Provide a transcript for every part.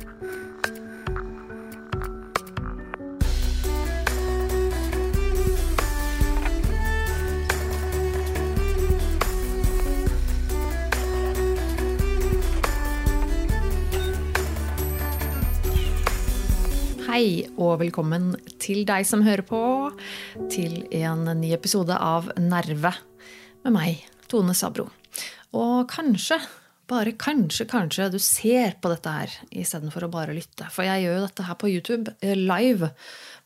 Hei og velkommen til deg som hører på, til en ny episode av Nerve med meg, Tone Sabro. Og kanskje, bare kanskje, kanskje du ser på dette her istedenfor å bare lytte. For jeg gjør jo dette her på YouTube, eh, live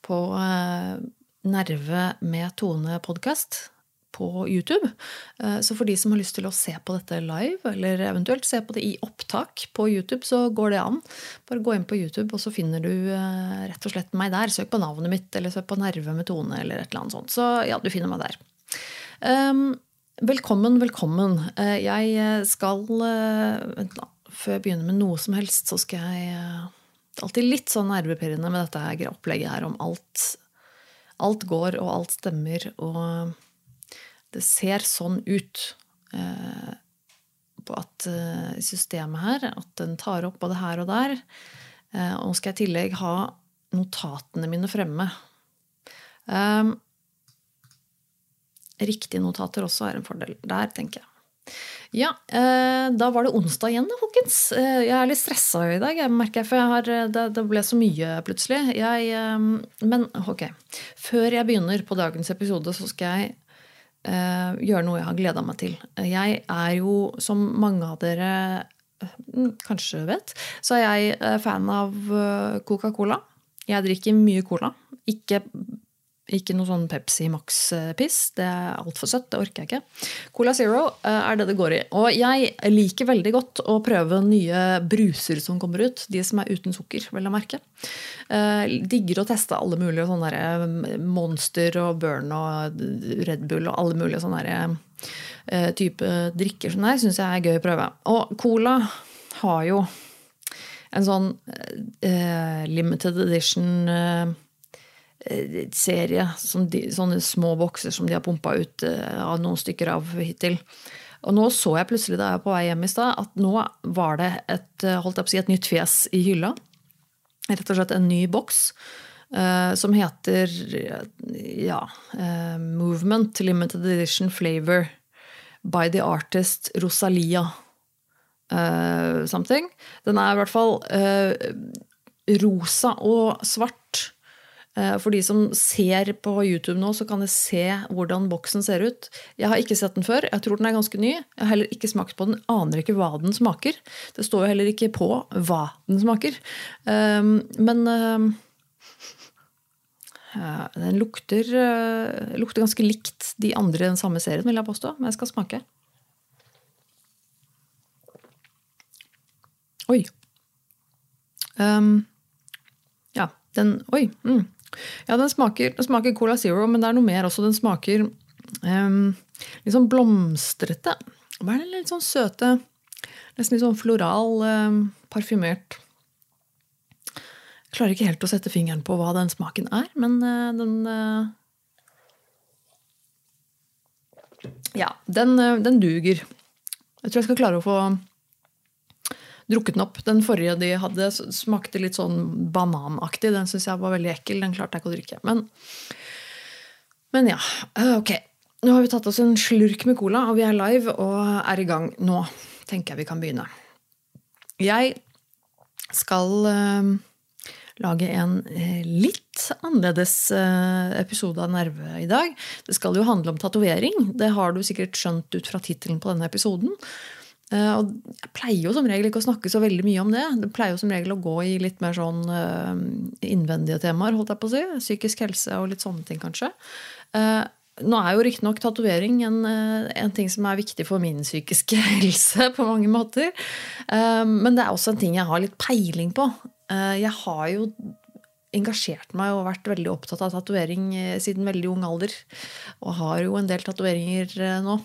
på eh, Nerve med Tone podkast på YouTube. Eh, så for de som har lyst til å se på dette live, eller eventuelt se på det i opptak på YouTube, så går det an. Bare gå inn på YouTube, og så finner du rett og slett meg der. Søk på navnet mitt, eller søk på Nerve med Tone, eller et eller annet sånt. Så ja, du finner meg der. Um, velkommen, velkommen. Eh, jeg skal Vent, da. Før jeg begynner med noe som helst, så skal jeg Det er alltid litt sånn nervepirrende med dette opplegget her om alt. Alt går, og alt stemmer, og det ser sånn ut eh, på at eh, systemet her, at den tar opp både her og der. Eh, og nå skal jeg i tillegg ha notatene mine fremme. Eh, riktige notater også er en fordel der, tenker jeg. Ja, eh, da var det onsdag igjen, folkens. Eh, jeg er litt stressa i dag, jeg merker jeg, for jeg har, det, det, ble så mye plutselig. Jeg, men ok. Før jeg begynner på dagens episode, så skal jeg gjøre noe jeg har gleda meg til. Jeg er jo, som mange av dere kanskje vet, så er jeg fan av Coca-Cola. Jeg drikker mye cola. Ikke ikke noe sånn Pepsi Max-piss. Det er altfor søtt. Det orker jeg ikke. Cola Zero eh, er det det går i. Og jeg liker veldig godt å prøve nye bruser som kommer ut. De som er uten sukker, vel å merke. Eh, digger å teste alle mulige sånne der Monster og Burn og Red Bull og alle mulige sånne der type drikker som det syns jeg er gøy å prøve. Og cola har jo en sånn limited edition Eh, serie. Sånne små bokser som de har pumpa ut uh, av noen stykker av hittil. Og nå så jeg plutselig da jeg var på vei hjem i stad, at nå var det et, eh, holdt jeg på å si, et nytt fjes i hylla. Rett og slett en ny boks. Uh, som heter ja, uh, Movement Limited Edition Flavor by the artist Rosalia something. Den er i hvert fall rosa og svart Eh, for de som ser på YouTube nå, så kan de se hvordan boksen ser ut. Jeg har ikke sett den før. Jeg tror den er ganske ny. Jeg har heller ikke smakt på den. Aner ikke hva den smaker. Det står jo heller ikke på hva den smaker. Ehm, men ehm, den lukter, eh, lukter ganske likt de andre i den samme serien, vil jeg påstå. Men jeg skal smake. Oi. Um, ja, den Oi. Mm. Ja, den smaker, den smaker, Cola Zero, men det er noe mer også. Den smaker um, litt sånn blomstrete. Hva er det litt sånn søte Nesten litt sånn floral, um, parfymert. Jeg klarer ikke helt å sette fingeren på hva den smaken er, men uh, den uh, Ja, den, uh, den duger. Jeg tror jeg skal klare å få drukket den opp. Den forrige de hadde, smakte litt sånn bananaktig. Den syns jeg var veldig ekkel. Den klarte jeg ikke å drikke. Men, men ja. Eh, ok. Nå har vi tatt oss en slurk med cola, og vi er live og er i gang. Nå tenker jeg vi kan begynne. Jeg skal uh, lage en uh, litt annerledes uh, episode av Nerve i dag. Det skal jo handle om tatovering. Det har du sikkert skjønt ut fra tittelen på denne episoden. Eh, og jeg pleier jo som regel ikke å snakke så veldig mye om det. Det pleier jo som regel å gå i litt mer sånn eh, innvendige temaer. holdt jeg på å si. Psykisk helse og litt sånne ting, kanskje. Eh, nå er jo riktignok tatovering en, en, ting som er viktig for min psykiske helse på mange måter. Men det er også en ting jeg har litt peiling på. Jeg har jo engasjert meg og vært veldig opptatt av tatovering eh, siden veldig ung alder. Og har jo en del tatoveringer eh, nå.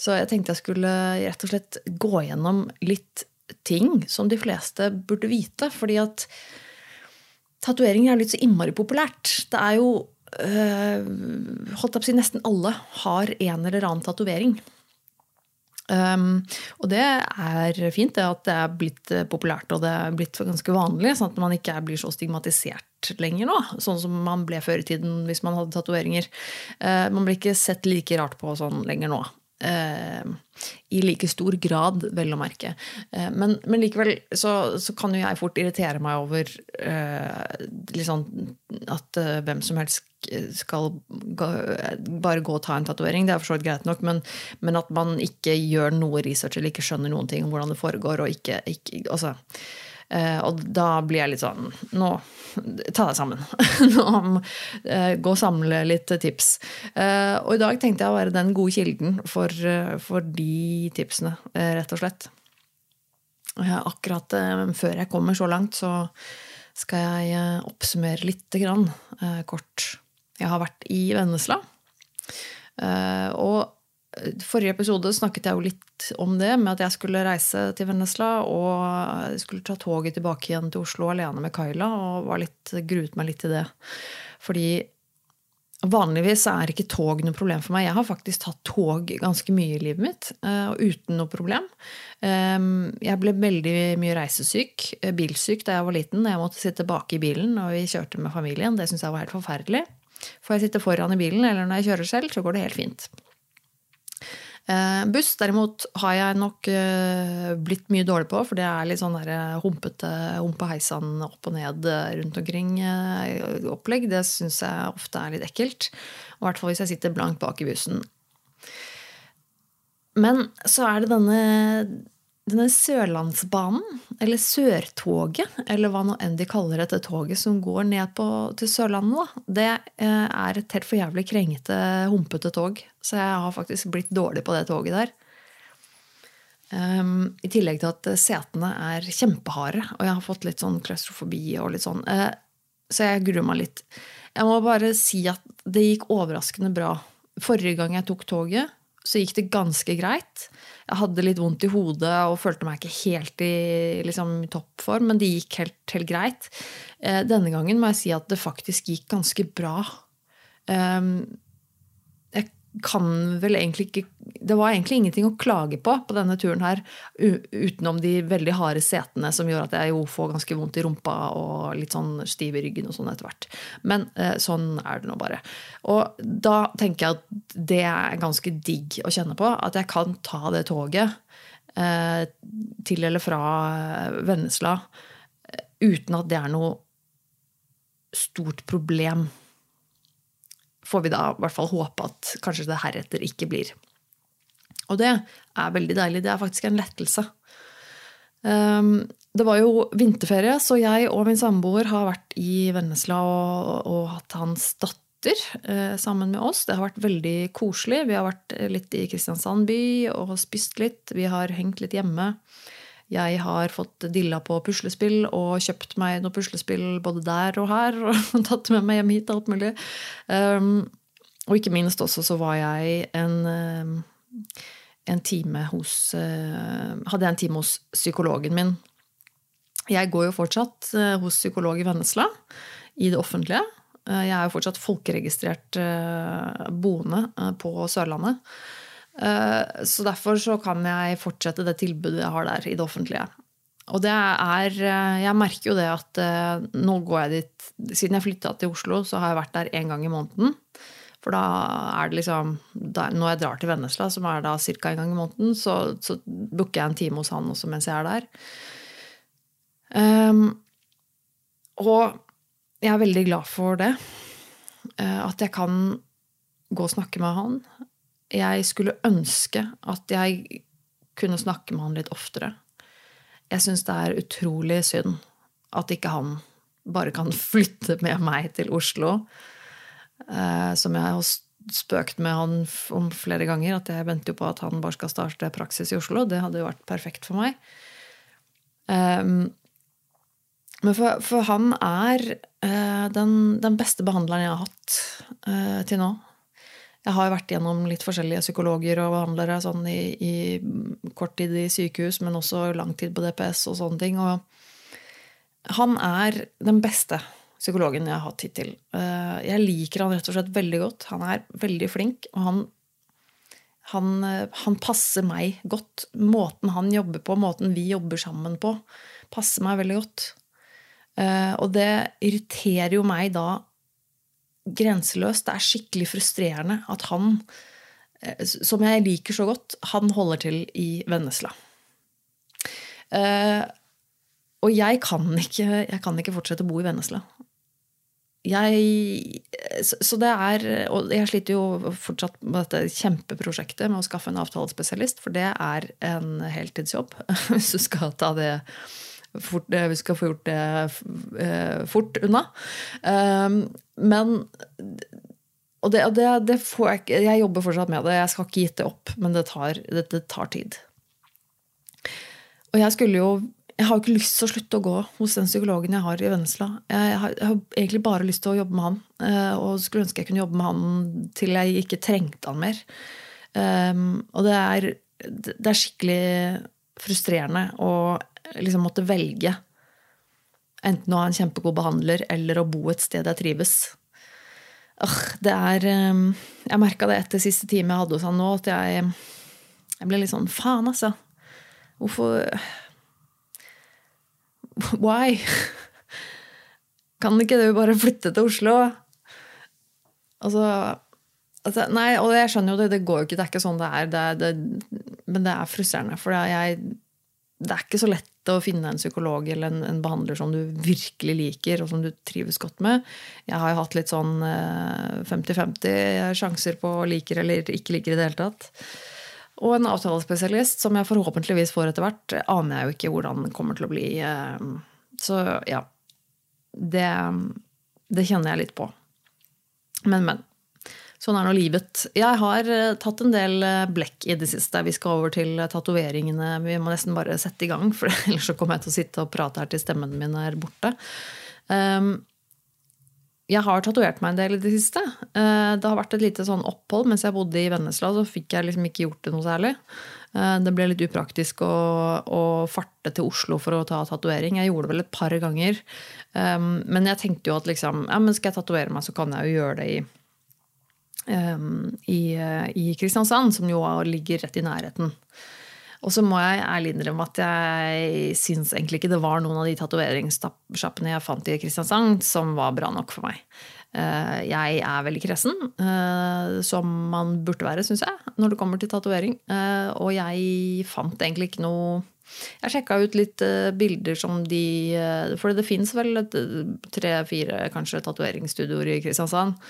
Så jeg tenkte jeg skulle rett og slett gå gjennom litt ting som de fleste burde vite. Fordi at tatovering er litt så innmari populært. Det er jo øh, holdt opp å si, Nesten alle har en eller annen tatovering. Um, og det er fint det at det er blitt populært og det er blitt ganske vanlig, sånn at man ikke blir så stigmatisert lenger nå. Sånn som man ble før i tiden hvis man hadde tatoveringer. Uh, man blir ikke sett like rart på sånn lenger nå. Uh, I like stor grad, vel å merke. Uh, men, men, likevel så, så, kan jo jeg fort irritere meg over liksom at hvem som helst skal bare gå og ta en tatovering. Det er for så vidt greit nok, men, men, at man ikke gjør noe research eller ikke skjønner noen ting om hvordan det foregår. Og, ikke, ikke, altså, eh, og da blir jeg litt sånn Nå, ta deg sammen. nå, eh, gå og samle litt tips. Eh, og i dag tenkte jeg å være den gode kilden for, for de tipsene, rett og slett. Akkurat før jeg kommer så langt, så skal jeg oppsummere lite grann kort jeg har vært i Vennesla. Eh, og forrige episode snakket jeg jo litt om det, med at jeg skulle reise til Vennesla og skulle ta toget tilbake igjen til Oslo alene med Kaila, og litt, gruet meg litt til det. Fordi vanligvis er ikke tog noe problem for meg. Jeg har faktisk tatt tog ganske mye i livet mitt, eh, og uten noe problem. Jeg ble veldig mye reisesyk, eh, bilsyk, da jeg var liten. Jeg måtte sitte bak i bilen og vi kjørte med familien. Det syntes jeg var helt forferdelig. Får jeg sitte foran i bilen, eller når jeg kjører selv, så går det helt fint. Eh, buss derimot har jeg nok eh, blitt mye dårlig på, for det er litt sånn der eh, humpete humpe heisan opp og ned rundt omkring-opplegg. Det syns jeg ofte er litt ekkelt. I hvert fall hvis jeg sitter blankt bak i bussen. Men så er det denne denne Sørlandsbanen, eller Sørtoget, eller hva nå enn de kaller dette toget som går ned på, til Sørlandet, da, det eh, er et helt for jævlig krengete, humpete tog. Så jeg har faktisk blitt dårlig på det toget der. Um, I tillegg til at setene er kjempeharde, og jeg har fått litt sånn klaustrofobi og litt sånn. Uh, så jeg gruer meg litt. Jeg må bare si at det gikk overraskende bra. Forrige gang jeg tok toget, så gikk det ganske greit. Jeg hadde litt vondt i hodet og følte meg ikke helt i liksom, toppform, men det gikk helt, helt greit. Eh, denne gangen må jeg si at det faktisk gikk ganske bra. Um, kan vel egentlig ikke Det var egentlig ingenting å klage på på denne turen her, utenom de veldig harde setene som gjør at jeg jo får ganske vondt i rumpa og litt sånn stiv i ryggen og sånn etter hvert. Men eh, sånn er det nå bare. Og da tenker jeg at det er ganske digg å kjenne på. At jeg kan ta det toget eh, til eller fra Vennesla eh, uten at det er noe stort problem får vi da i hvert fall håpe at kanskje det heretter ikke blir. Og det er veldig deilig. Det er faktisk en lettelse. Um, det var jo vinterferie, så jeg og min samboer har vært i Vennesla og, og hatt hans datter eh, sammen med oss. Det har vært veldig koselig. Vi har vært litt i Kristiansand by og spist litt. Vi har hengt litt hjemme. Jeg har fått dilla på puslespill og kjøpt meg noe puslespill både der og her. Og tatt med meg hjem hit og alt mulig. Um, og ikke minst også så var jeg en, um, en time hos uh, Hadde jeg en time hos psykologen min. Jeg går jo fortsatt uh, hos psykolog i Vennesla, i det offentlige. Uh, jeg er jo fortsatt folkeregistrert boende på Sørlandet. Eh, så derfor så kan jeg fortsette det tilbudet jeg har der i det offentlige. Og det er eh, Jeg merker jo det at eh, nå går jeg dit Siden jeg flytta til Oslo, så har jeg vært der én gang i måneden. For da er det liksom Når jeg drar til Vennesla, som er da ca. en gang i måneden, så, så booker jeg en time hos han også mens jeg er der. Um, og jeg er veldig glad for det. At jeg kan gå og snakke med han jeg skulle ønske at jeg kunne snakke med han litt oftere. Jeg syns det er utrolig synd at ikke han bare kan flytte med meg til Oslo. Eh, som jeg har spøkt med han om flere ganger, at jeg venter jo på at han bare skal starte praksis i Oslo. Det hadde jo vært perfekt for meg. Eh, men for, for, han er eh, den, den, beste behandleren jeg har hatt uh, til nå. Jeg har vært gjennom litt forskjellige psykologer og behandlere sånn i, i, kort tid i sykehus, men også lang tid på DPS og sånne ting. Og han er den beste psykologen jeg har hatt hittil. Eh, jeg liker han rett og slett veldig godt. Han er veldig flink, og han Han, han, passer meg godt. Måten han jobber på, måten vi jobber sammen på, passer meg veldig godt. Og det irriterer jo meg da grenseløst. Det er skikkelig frustrerende at han, som jeg liker så godt, han holder til i Vennesla. Og jeg kan ikke, jeg kan ikke fortsette å bo i Vennesla. Jeg, så det er, og jeg sliter jo fortsatt med dette kjempeprosjektet med å skaffe en avtalespesialist, for det er en heltidsjobb hvis du skal ta det fort, vi skal få gjort det eh, fort unna. Ehm, men Og det, det, det får jeg ikke Jeg jobber fortsatt med det. Jeg skal ikke gitt det opp, men det tar, det, det tar tid. Og jeg skulle jo jeg har jo ikke lyst til å slutte å gå hos den psykologen jeg har i Vennesla. Jeg har, jeg har, egentlig bare lyst til å jobbe med han. Eh, og skulle ønske jeg kunne jobbe med han til jeg ikke trengte han mer. Um, og det er, det er, skikkelig frustrerende å liksom måtte velge enten å ha en kjempegod behandler eller å bo et sted jeg trives. Det er um, Jeg merka det etter siste time jeg hadde hos han nå, at jeg, jeg ble litt sånn faen, altså. Hvorfor Why? Kan ikke du bare flytte til Oslo? Altså, altså Nei, og jeg skjønner jo det, det går jo ikke, det er ikke sånn det er. Det det, men det er frustrerende. For jeg, det er ikke så lett å finne en psykolog eller en, en, behandler som du virkelig liker, og som du trives godt med. Jeg har jo hatt litt sånn 50-50 eh, sjanser på liker eller ikke liker i det hele tatt. Og en avtalespesialist, som jeg forhåpentligvis får etter hvert, aner jeg jo ikke hvordan det kommer til å bli. Eh, så ja. Det, det kjenner jeg litt på. Men, men. Sånn er nå livet. Jeg har eh, tatt en del eh, blekk i det siste. Vi skal over til tatoveringene. Vi må nesten bare sette i gang, for ellers så kommer jeg til å sitte og prate her til stemmen min er borte. Um, jeg har tatovert meg en del i det siste. Eh, det har vært et lite sånn opphold mens jeg bodde i Vennesla. Så fikk jeg liksom ikke gjort det noe særlig. Eh, det ble litt upraktisk å, å farte til Oslo for å ta tatovering. Jeg gjorde det vel et par ganger. Eh, men jeg tenkte jo at liksom, ja, skal jeg tatovere meg, så kan jeg jo gjøre det i, i, i Kristiansand, som jo ligger rett i nærheten. Og så må jeg ærlig innrømme at jeg syns egentlig ikke det var noen av de tatoveringssjappene jeg fant i Kristiansand, som var bra nok for meg. Eh, jeg er veldig kresen, eh, som man burde være, syns jeg, når det kommer til tatovering. Eh, og jeg fant egentlig ikke noe Jeg sjekka ut litt bilder som de For det fins vel tre-fire kanskje tatoveringsstudioer i Kristiansand.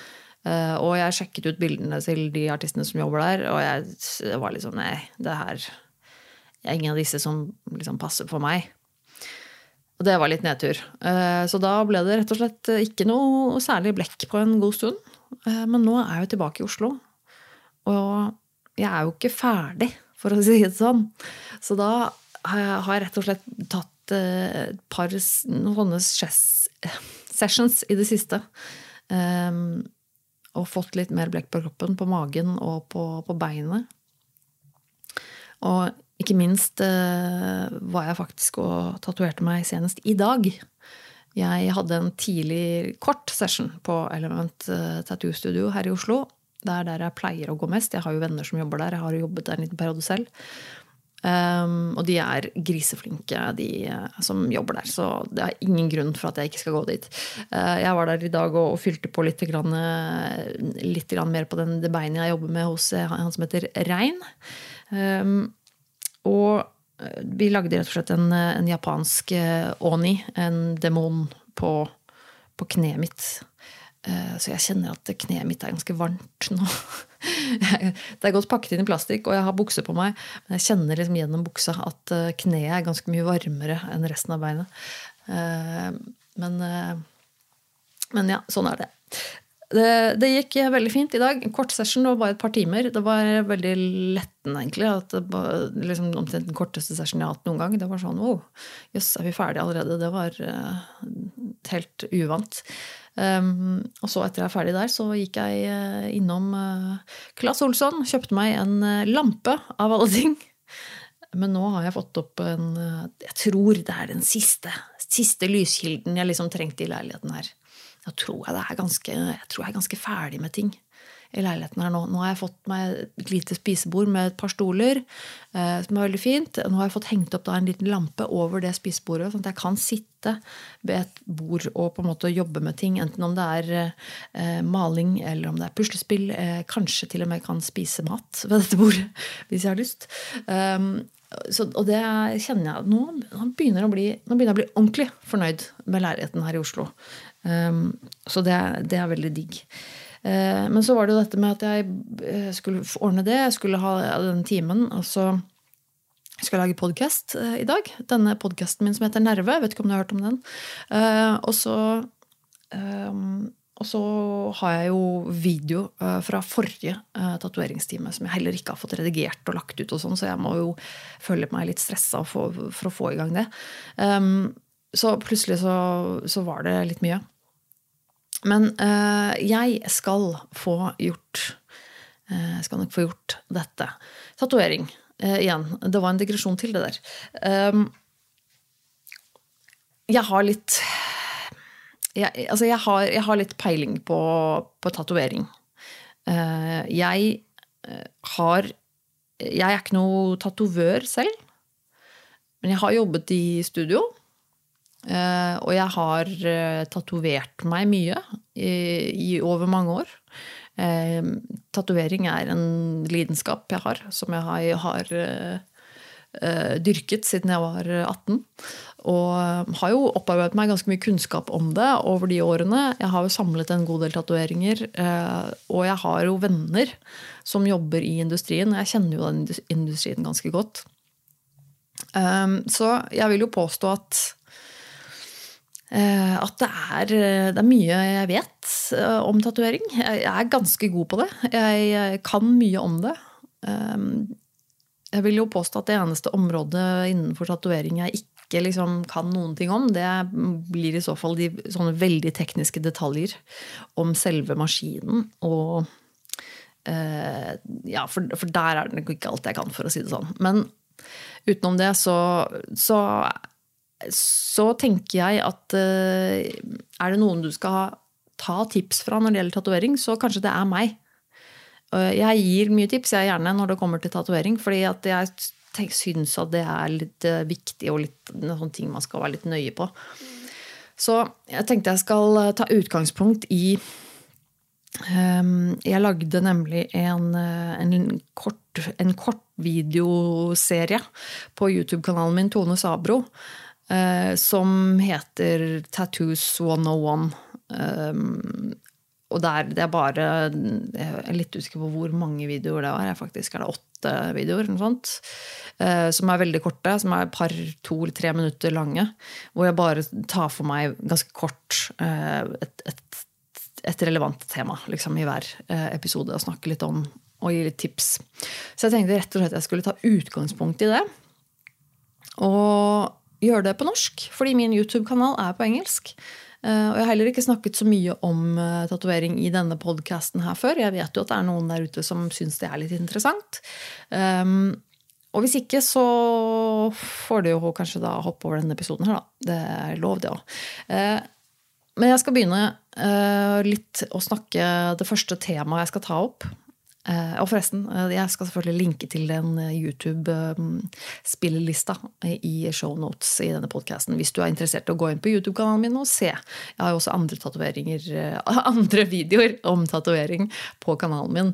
Og jeg sjekket ut bildene til de artistene som jobber der, og jeg var litt sånn Nei, det her jeg er ingen av disse som liksom passer for meg. Og det var litt nedtur. Eh, så da ble det rett og slett ikke noe særlig blekk på en god stund. Eh, men nå er jeg jo tilbake i Oslo. Og jeg er jo ikke ferdig, for å si det sånn. Så da har jeg rett og slett tatt eh, et par sånne sessions i det siste. Og fått litt mer blekk på kroppen, på magen og på, på beinet. Og ikke minst eh, var jeg faktisk og tatoverte meg senest i dag. Jeg hadde en tidlig, kort session på Element uh, Tattoo Studio her i Oslo. Det er der jeg pleier å gå mest. Jeg har jo venner som jobber der. Jeg har jo jobbet der en liten periode selv. Um, og de er griseflinke, de uh, som jobber der. Så det er ingen grunn for at jeg ikke skal gå dit. Uh, jeg var der i dag og, og fylte på litt, grann, litt grann mer på den, det beinet jeg jobber med hos han som heter Rein. Um, og eh, vi lagde rett og slett en, eh, en japansk eh, oni, en demon, på, på kneet mitt. Så jeg kjenner at kneet mitt er ganske varmt nå. Det er godt pakket inn i plastikk, og jeg har bukse på meg. Men jeg kjenner liksom gjennom buksa at kneet er ganske mye varmere enn resten av beinet. Men, men ja, sånn er det. Det, det, gikk veldig fint i dag. En kort session, det var bare et par timer. Det var veldig lettende, egentlig. At det var liksom, omtrent den korteste session jeg har hatt noen gang. Det var sånn wow, jøss, er vi ferdige allerede? Det var helt uvant. Um, og så etter jeg er ferdig der, så gikk jeg uh, innom uh, Claes Olsson. Kjøpte meg en lampe, av alle ting. Men nå har jeg fått opp en Jeg tror det er den siste, siste lyskilden jeg liksom trengte i leiligheten her. Da tror jeg, det er ganske, jeg tror jeg er ganske ferdig med ting. I leiligheten her nå. Nå har jeg fått meg et lite spisebord med et par stoler, eh, som er veldig fint. Nå har jeg fått hengt opp da en liten lampe over det spisebordet, sånn at jeg kan sitte ved et bord og på en måte jobbe med ting. Enten om det er eh, maling eller om det er puslespill. Eh, kanskje til og med kan spise mat ved dette bordet, hvis jeg har lyst. Um, så, og det kjenner jeg nå, nå, begynner bli, nå begynner jeg å bli ordentlig fornøyd med leiligheten her i Oslo. Um, så det, det, er veldig digg. Uh, men så var det jo dette med at jeg eh, skulle ordne det. Jeg skulle ha den timen. og så skal jeg lage podkast uh, i dag. Denne podkasten min som heter Nerve. Vet ikke om du har hørt om den. Og så og så har jeg jo video fra forrige uh, tatoveringstime som jeg heller ikke har fått redigert og lagt ut, og sånn, så jeg må jo føle meg litt stressa for, for, å få i gang det. Så plutselig så, så, var det litt mye. Men uh, jeg skal få gjort Jeg skal nok få gjort dette. Tatovering. igjen. Det var en digresjon til det der. Um, jeg har litt jeg, altså jeg, har, jeg, har, litt peiling på, på tatovering. Uh, jeg har Jeg er ikke noe tatovør selv. Men jeg har jobbet i studio. Uh, og jeg har uh, tatovert meg mye i, i, over mange år. Uh, tatovering er en lidenskap jeg har, som jeg har, har dyrket siden jeg var 18. Og har jo opparbeidet meg ganske mye kunnskap om det over de årene. Jeg har jo samlet en god del tatoveringer. Og jeg har jo venner som jobber i industrien. Jeg kjenner jo den industrien ganske godt. Så jeg vil jo påstå at at det er, det er, mye jeg vet eh, om tatovering. Jeg er ganske god på det. Jeg kan mye om det. Um, jeg vil jo påstå at det eneste området innenfor tatovering jeg ikke liksom kan noen ting om, det blir i så fall de sånne veldig tekniske detaljer om selve maskinen. Og eh, Ja, for, for, der er det ikke alt jeg kan, for å si det sånn. Men utenom det så, så, så tenker jeg at eh, er det noen du skal ta tips fra når det gjelder tatovering, så kanskje det er meg. Jeg gir mye tips jeg gjerne når det kommer til tatovering, fordi at jeg syns at det er litt eh, viktig og litt sånne ting man skal være litt nøye på. Så jeg tenkte jeg skal eh, ta utgangspunkt i um, Jeg lagde nemlig en, eh, en, kort, en kort videoserie på YouTube-kanalen min, Tone Sabro, uh, som heter Tattoos 101. Um, og der, det er bare Jeg er litt usikker på hvor mange videoer det var. Faktisk er det åtte videoer. Sånt, eh, som er veldig korte, som er et par, to eller tre minutter lange. Hvor jeg bare tar for meg ganske kort eh, et, et, et relevant tema liksom, i hver eh, episode. Og snakker litt om og gi litt tips. Så jeg tenkte rett og slett jeg skulle ta utgangspunkt i det. Og gjøre det på norsk, fordi min YouTube-kanal er på engelsk. Eh, og jeg har heller ikke snakket så mye om uh, tatovering i denne podkasten her før. Jeg vet jo at det er noen der ute som syns det er litt interessant. Um, og hvis ikke, så får du jo kanskje da hoppe over denne episoden her, da. Det er lov, det òg. Uh, men jeg skal begynne uh, litt å snakke det første temaet jeg skal ta opp. Uh, og forresten, uh, jeg skal selvfølgelig linke til den uh, YouTube-spillelista i shownotes i denne podkasten hvis du er interessert i å gå inn på YouTube-kanalen min og se. Jeg har jo også andre andre videoer om tatovering på kanalen min.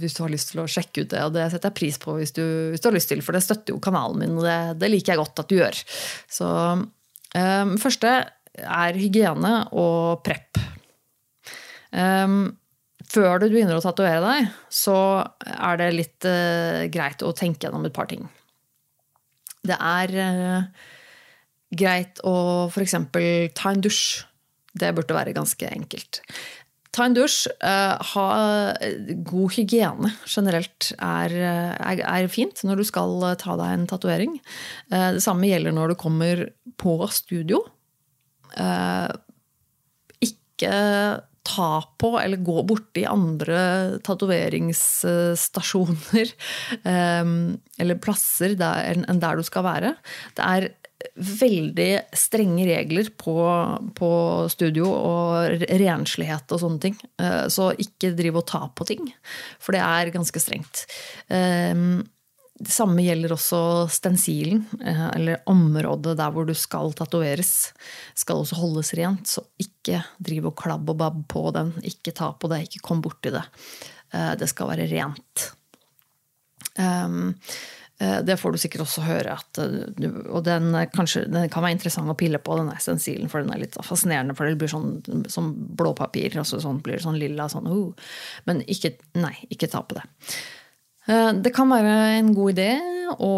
hvis du har lyst til å sjekke ut det. Og det setter jeg pris på hvis du, hvis du har lyst til, for det støtter jo kanalen min, og det, det liker jeg godt at du gjør. Så første er hygiene og prep. Um, før du begynner å tatovere deg, så er det litt uh, greit å tenke gjennom et par ting. Det er uh, greit å f.eks. ta en dusj. Det burde være ganske enkelt. Ta en dusj. Uh, ha god hygiene generelt er, er, er, fint når du skal ta deg en tatovering. det samme gjelder når du kommer på studio. ikke ta på eller gå borti andre tatoveringsstasjoner ehm, eller plasser enn der du skal være. Det er veldig strenge regler på, på studio og renslighet og sånne ting. Eh, så ikke driv og ta på ting, for det er ganske strengt. Eh, det samme gjelder også stensilen, eh, eller området der hvor du skal tatoveres. Skal også holdes rent, så ikke driv og klabb og babb på den. Ikke ta på det, ikke kom borti det. Det skal være rent. Um, Eh, det får du sikkert også høre. At, eh, og den, kanskje, den, kan være interessant å pille på, den stensilen, for den er litt fascinerende. For det blir sånn som blåpapir. Altså sånn, blir det sånn lilla. Sånn, uh. Men ikke, nei, ikke ta på det. Eh, det kan være en god idé å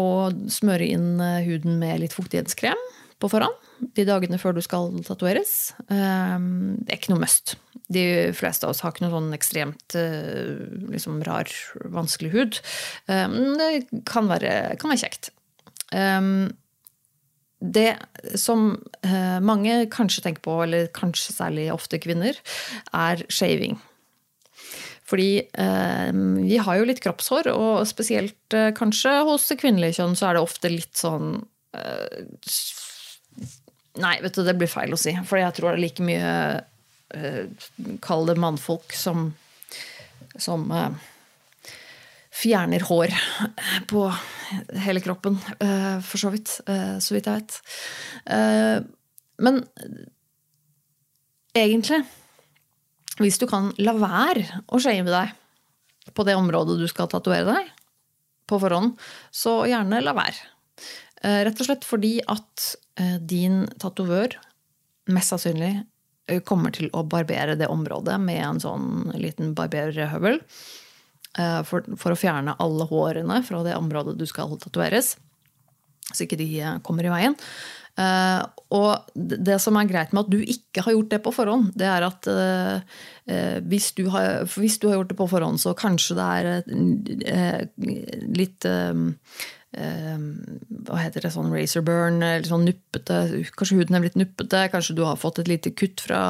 smøre inn huden med litt fuktighetskrem på forhånd. De dagene før du skal tatoveres. Det er ikke noe must. De fleste av oss har ikke noe sånn ekstremt eh, liksom, rar, vanskelig hud. Eh, det kan være, kan være kjekt. Eh, det som mange kanskje tenker på, eller kanskje særlig ofte kvinner, er shaving. Fordi eh, vi har jo litt kroppshår, og spesielt eh, kanskje hos det kvinnelige kjønn så er det ofte litt sånn eh, Nei, vet du, det blir feil å si. For jeg tror det er like mye Eh, Kall det mannfolk som, som eh, fjerner hår på hele kroppen, eh, for så vidt. Så vidt jeg vet. Men egentlig, hvis du kan la være å shame deg på det området du skal tatovere deg på forhånd, så gjerne la være. Rett og slett fordi at din tatovør mest sannsynlig Eh, kommer til å barbere det området med en sånn liten barberhøvel. Eh, for, for, å fjerne alle hårene fra det området du skal tatoveres. Så ikke de eh, kommer i veien. Og det som er greit med at du ikke har gjort det på forhånd, det er at hvis du har, hvis du har gjort det på forhånd, så kanskje det er litt hva heter det, sånn razor burn, eller sånn nuppete Kanskje huden er blitt nuppete, kanskje du har fått et lite kutt fra,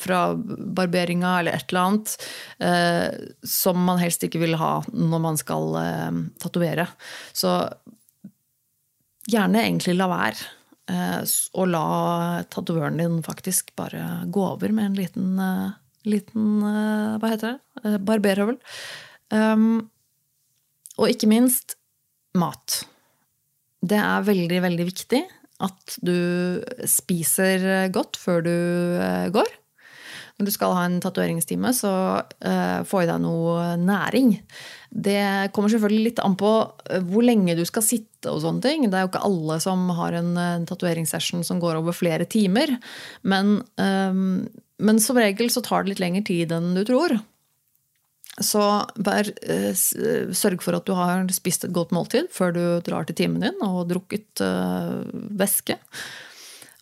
fra barberinga, eller et eller annet. Eh, som man helst ikke vil ha når man skal eh, tatovere. Så gjerne egentlig la være. Eh, og la tatovøren din faktisk bare gå over med en liten, eh, liten eh, Hva heter det? Barberhøvel. Um, og ikke minst mat. Det er veldig, veldig viktig at du spiser godt før du går. Når du skal ha en tatoveringstime, så uh, få i deg noe næring. Det kommer selvfølgelig litt an på eh, hvor lenge du skal sitte. og sånne ting. Det er jo ikke alle som har en, en tatoveringssession som går over flere timer. Men, um, men som regel så tar det litt lengre tid enn du tror. Så vær, eh, eh, sørg for at du har spist et godt måltid før du drar til timen din og drukket væske.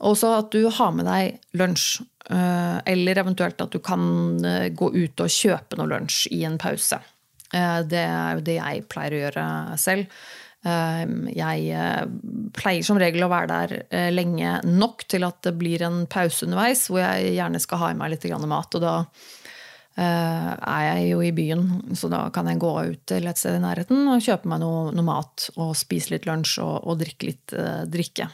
Også at du har med deg lunsj. Uh, eller eventuelt at du kan uh, gå ut og kjøpe noe lunsj i en pause. det er jo det jeg pleier å gjøre selv. Jeg pleier som regel å være der lenge nok til at det blir en pause underveis, hvor jeg gjerne skal ha i meg litt mat. Og da Eh, er jeg jo i byen, så da kan jeg gå ut til et sted i nærheten og kjøpe meg noe, noe mat og spise litt lunsj og, og drikke litt drikke.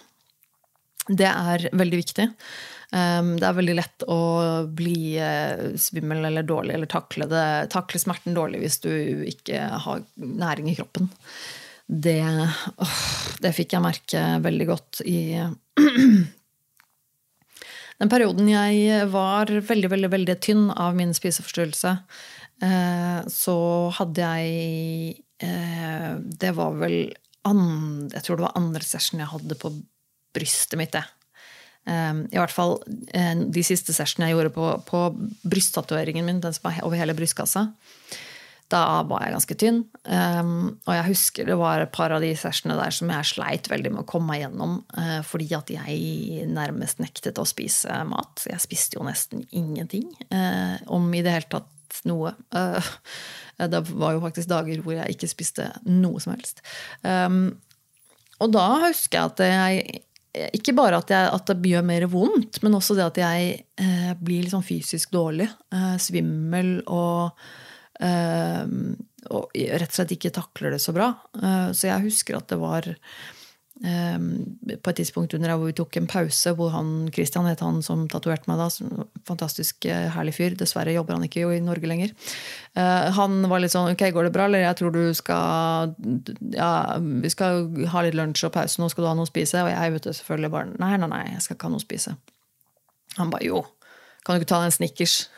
Det er veldig viktig. Um, det er veldig lett å bli uh, svimmel eller dårlig eller takle, det, takle, smerten dårlig hvis du ikke har næring i kroppen. Det, åh, det fikk jeg merke veldig godt i Den perioden jeg var veldig, veldig, veldig tynn av min spiseforstyrrelse, eh, så hadde jeg eh, Det var vel andre, Jeg tror det var andre session jeg hadde på brystet mitt, det. Eh, I hvert fall de siste sessionene jeg gjorde på, på brysttatoveringen min, den som var over hele brystkassa. Da var jeg ganske tynn. Um, og jeg husker det var et par av de sessionene der som jeg sleit veldig med å komme meg gjennom. Uh, fordi at jeg nærmest nektet å spise mat. Jeg spiste jo nesten ingenting. Uh, om i det hele tatt noe. Det var jo faktisk dager hvor jeg ikke spiste noe som helst. Um, og da husker jeg at jeg ikke bare at, jeg, at, det gjør mer vondt, men også det at jeg eh, blir sånn fysisk dårlig. Eh, svimmel og eh, og rett og slett ikke takler det så bra. Eh, så jeg husker at det var på et tidspunkt under hvor vi tok en pause, hvor han, Christian het han som tatoverte meg da, fantastisk eh, herlig fyr, dessverre jobber han ikke i Norge lenger. Eh, han var litt sånn ok, går det bra, eller jeg tror du skal ja, vi skal ha litt lunsj og pause, nå skal du ha noe å spise. Og jeg vet selvfølgelig bare nei, nei, nei, jeg skal ikke ha noe å spise. Han bare jo, kan du ikke ta deg en Snickers?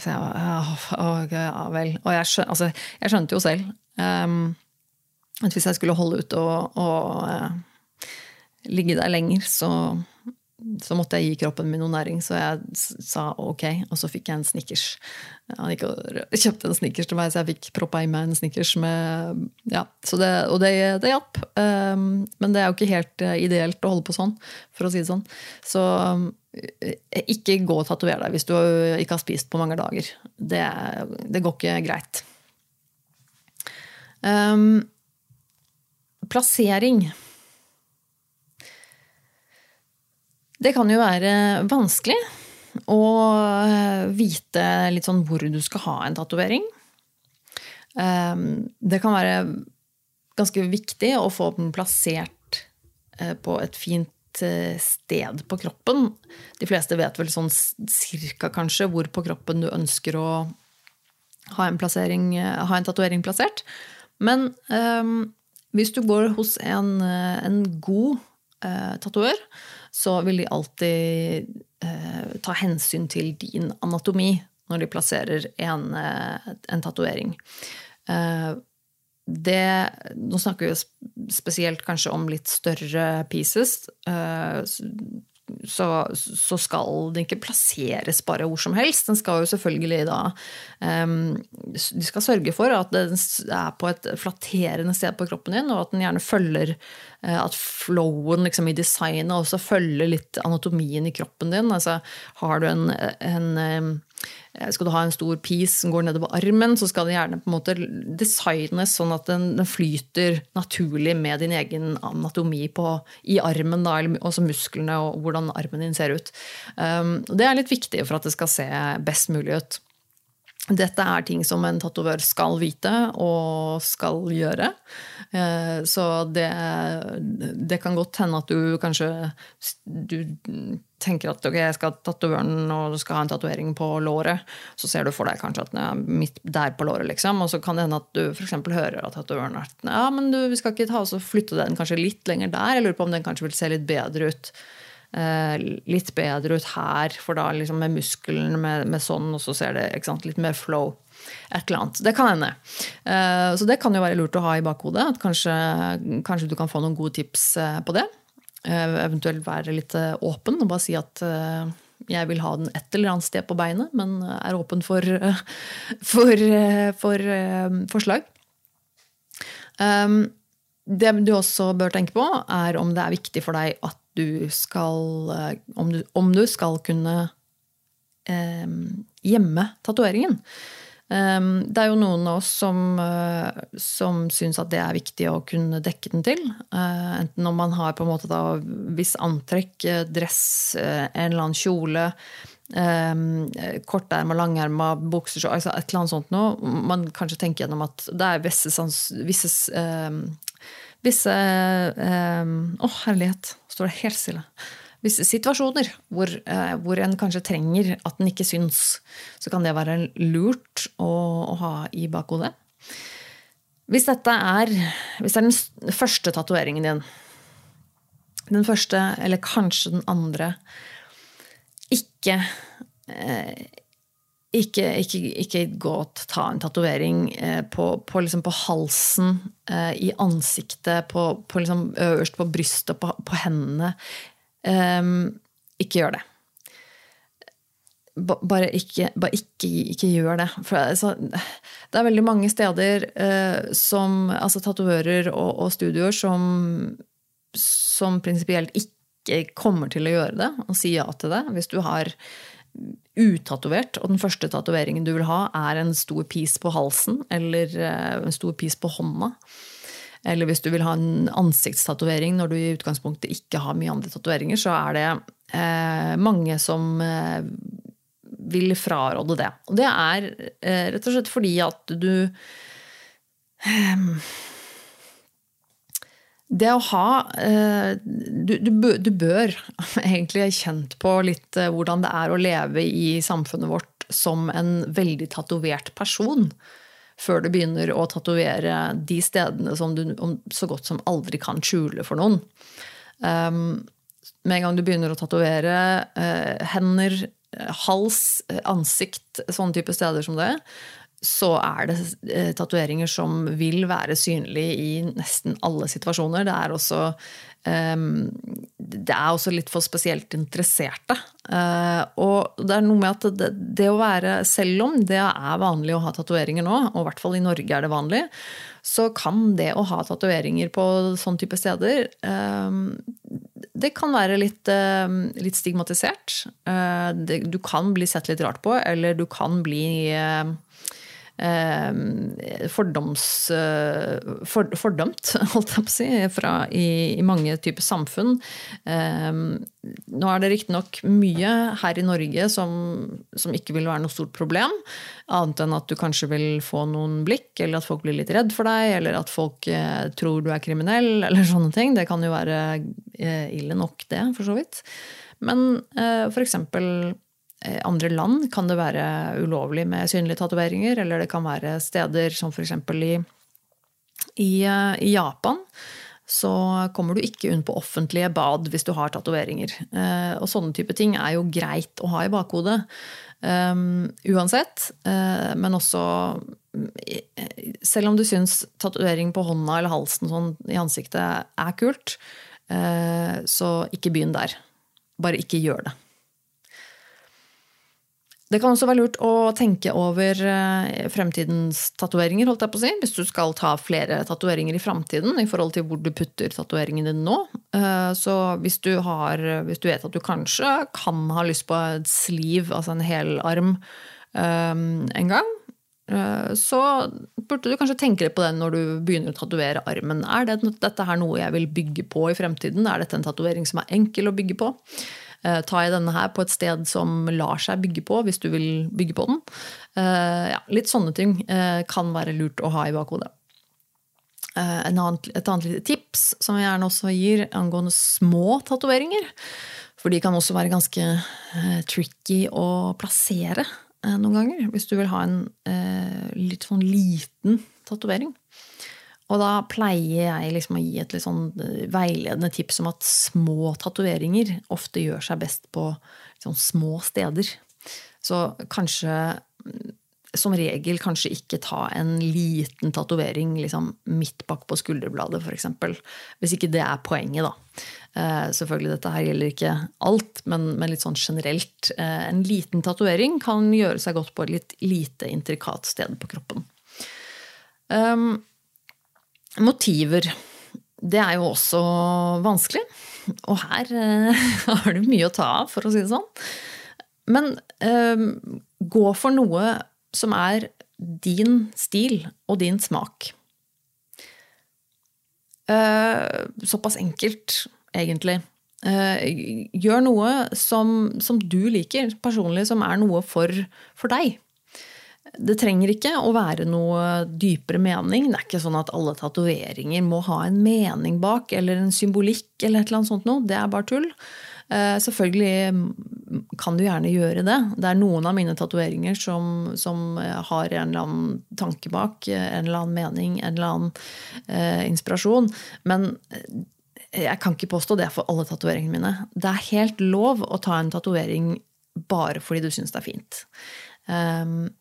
Så jeg bare ja, vel. Og jeg, skjønte, altså, jeg skjønte jo selv um, at hvis jeg skulle holde ut og, og eh, ligge der lenger, så, så, måtte jeg gi kroppen min noe næring. Så jeg sa ok, og så fikk jeg en Snickers. Og kjøpte en Snickers til meg, så jeg fikk proppa i meg en Snickers. Ja, og det, det hjalp. Um, men det er jo ikke helt uh, ideelt å holde på sånn, for å si det sånn. Så um, ikke gå og tatover deg hvis du ikke har spist på mange dager. Det, det går ikke greit. Um, plassering. Det kan jo være vanskelig å vite litt sånn hvor du skal ha en tatovering. Um, det kan være ganske viktig å få den plassert eh, på et fint Eh, sted på kroppen. De fleste vet vel sånn cirka kanskje hvor på kroppen du ønsker å ha en, eh, ha en tatovering plassert. Men um, hvis du går hos en, en god eh, tatover, så vil de alltid eh, ta hensyn til din anatomi når de plasserer en, uh, en tatovering. Eh, Nå snakker vi spesielt kanskje om litt større pieces. Eh, så, så, skal den ikke plasseres bare hvor som helst. Den skal jo selvfølgelig da um, De skal sørge for at den er på et flatterende sted på kroppen din, og at den gjerne følger uh, At flowen liksom, i designet også følger litt anatomien i kroppen din. Altså, har du en, en um, Eh, skal du ha en stor piece som går nedover armen, så skal den gjerne på en måte designes sånn at den, den flyter naturlig med din egen anatomi på, i armen, da, også musklene og hvordan armen din ser ut. Um, det er litt viktig for at det skal se best mulig ut. Dette er ting som en tatovør skal vite og skal gjøre. Eh, så det, det, kan godt hende at du kanskje du tenker at okay, jeg skal ha tatovøren og skal ha en tatovering på låret. Så ser du for deg kanskje at den er midt der på låret, liksom. Og så kan det hende at du f.eks. hører at tatovøren er ja, men du, vi skal ikke ta oss og flytte den kanskje litt lenger der. Jeg lurer på om den kanskje vil se litt bedre ut Eh, litt bedre ut her, for da liksom med muskelen med, med sånn, og så ser det sant, litt mer flow. Et eller annet. Det kan hende. Eh, så det kan jo være lurt å ha i bakhodet. At kanskje, kanskje du kan få noen gode tips eh, på det. Eventuelt være litt åpen og bare si at jeg vil ha den et eller annet sted på beinet, men er åpen for, for, for forslag. Det du også bør tenke på, er om det er viktig for deg at du skal eh, Om du, om du skal kunne eh, gjemme tatoveringen. Um, det er jo noen av oss som, uh, som syns at det er viktig å kunne dekke den til. Uh, enten om man har på en måte da viss antrekk, dress, uh, en eller annen kjole, um, korterma, langerma, bukser, altså et eller annet sånt noe. Man kanskje tenker gjennom at det er visse, visse um, visse eh, oh, herlighet, står det helt stille. Visse situasjoner hvor, eh, hvor, en kanskje trenger at den ikke syns, så kan det være lurt å, å ha i bakhodet. Hvis dette er, hvis det er den første tatoveringen din, den første, eller kanskje den andre, ikke eh, ikke, ikke, ikke, gå og ta en tatovering eh, på, på, liksom på, halsen, i ansiktet, på, liksom øverst på brystet, på hendene. Um, ikke gjør det. Bare ikke, bare ikke, ikke gjør det. For, altså, det er veldig mange steder uh, som Altså tatovører og, og, studioer som, som prinsipielt ikke kommer til å gjøre det og si ja til det. Hvis du har utatovert, og den første tatoveringen du vil ha, er en stor pis på halsen eller eh, en stor pis på hånda. Eller hvis du vil ha en ansiktstatovering når du i utgangspunktet ikke har mye andre tatoveringer, så er det eh, mange som eh, vil fraråde det. Og det er eh, rett og slett fordi at du eh, det å ha eh, du, du, du, bør egentlig kjent på litt eh, hvordan det er å leve i samfunnet vårt som en veldig tatovert person. Før du begynner å tatovere de stedene som du så godt som aldri kan skjule for noen. Um, med en gang du begynner å tatovere uh, hender, hals, ansikt, sånne type steder som det, så er det eh, tatoveringer som vil være synlige i nesten alle situasjoner. Det er også, eh, det er også litt for spesielt interesserte. Eh, og det er noe med at det, det, å være Selv om det er vanlig å ha tatoveringer nå, og i hvert fall i Norge er det vanlig, så kan det å ha tatoveringer på sånn type steder um, det kan være litt, litt stigmatisert. Du kan bli sett litt rart på, eller du kan bli Eh, fordoms, eh, for, fordømt, holdt jeg på å si, fra, i, i, mange typer samfunn. Eh, nå er det riktignok mye her i Norge som, som, ikke vil være noe stort problem. Annet enn at du kanskje vil få noen blikk, eller at folk blir litt redd for deg, eller at folk tror du er kriminell, eller sånne ting. Det kan jo være ille nok, det, for så vidt. Men for eksempel Eh, andre land kan det være ulovlig med synlige tatoveringer, eller det kan være steder som f.eks. I, i, eh, i Japan så kommer du ikke unn på offentlige bad hvis du har tatoveringer. Eh, og sånne type ting er jo greit å ha i bakhodet. Um, uansett. Men også Selv om du syns tatovering på hånda eller halsen sånn, i ansiktet er kult, så ikke begynn der. Bare ikke gjør det. Det kan også være lurt å tenke over eh, fremtidens tatoveringer, holdt jeg på å si, hvis du skal ta flere tatoveringer i framtiden i forhold til hvor du putter tatoveringen din nå. Eh, så hvis du, har, hvis du vet at du kanskje kan ha lyst på et sliv, altså en hel arm, eh, en gang, så burde du kanskje tenke litt på det når du begynner å tatovere armen. Er dette her noe jeg vil bygge på i fremtiden? Er dette en tatovering som er enkel å bygge på? Eh, tar jeg denne her på et sted som lar seg bygge på, hvis du vil bygge på den? Eh, ja, litt sånne ting eh, kan være lurt å ha i bakhodet. et annet lite tips som jeg gjerne også gir angående små tatoveringer. For de kan også være ganske tricky å plassere noen ganger. Hvis du vil ha en litt sånn liten tatovering. Og da pleier jeg liksom å gi et litt sånn eh, veiledende tips om at små tatoveringer ofte gjør seg best på sånn små steder. Så kanskje mm, som regel kanskje ikke ta en liten tatovering liksom midt bak på skulderbladet, f.eks. Hvis ikke det er poenget, da. Eh, selvfølgelig, dette her gjelder ikke alt, men, men litt sånn generelt. Eh, en liten tatovering kan gjøre seg godt på et litt lite intrikat sted på kroppen. Um, Motiver. Det er jo også vanskelig. Og her eh, har du mye å ta av, for å si det sånn. Men eh, gå for noe som er din stil og din smak. Eh, såpass enkelt, egentlig. Eh, gjør noe som, som, du liker personlig, som er noe for, for deg. Det trenger ikke å være noe dypere mening. Det er ikke sånn at alle tatoveringer må ha en mening bak eller en symbolikk eller et eller annet sånt noe. Det er bare tull. Eh, selvfølgelig kan du gjerne gjøre det. Det er noen av mine tatoveringer som, som, har en eller annen tanke bak, en eller annen mening, en eller annen eh, inspirasjon. Men eh, jeg kan ikke påstå det for alle tatoveringene mine. Det er helt lov å ta en tatovering bare fordi du syns det er fint. Um,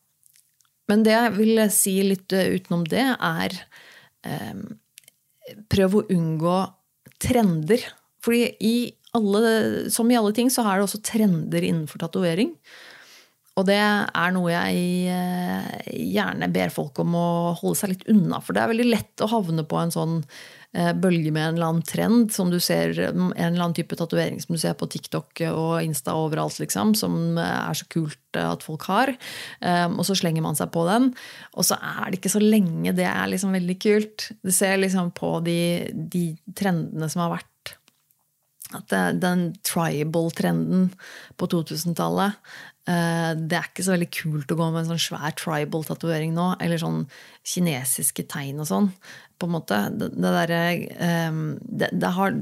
men det jeg vil si litt eh, utenom det, er eh, prøv å unngå trender. Fordi i alle, som i alle ting så er det også trender innenfor tatovering. Og det er noe jeg eh, gjerne ber folk om å holde seg litt unna. For det er veldig lett å havne på en sånn bølge med en eller annen trend, som du ser, en eller annen type tatovering som du ser på TikTok og Insta overalt, liksom, som er så kult at folk har. Um, og så slenger man seg på den. Og så er det ikke så lenge det er liksom veldig kult. Du ser liksom på de, de trendene som har vært at den tribal-trenden på 2000-tallet eh, det er ikke så veldig kult å gå med en sånn svær tribal-tatovering nå. Eller sånn kinesiske tegn og sånn. På en måte. Det, det derre um, det, det, har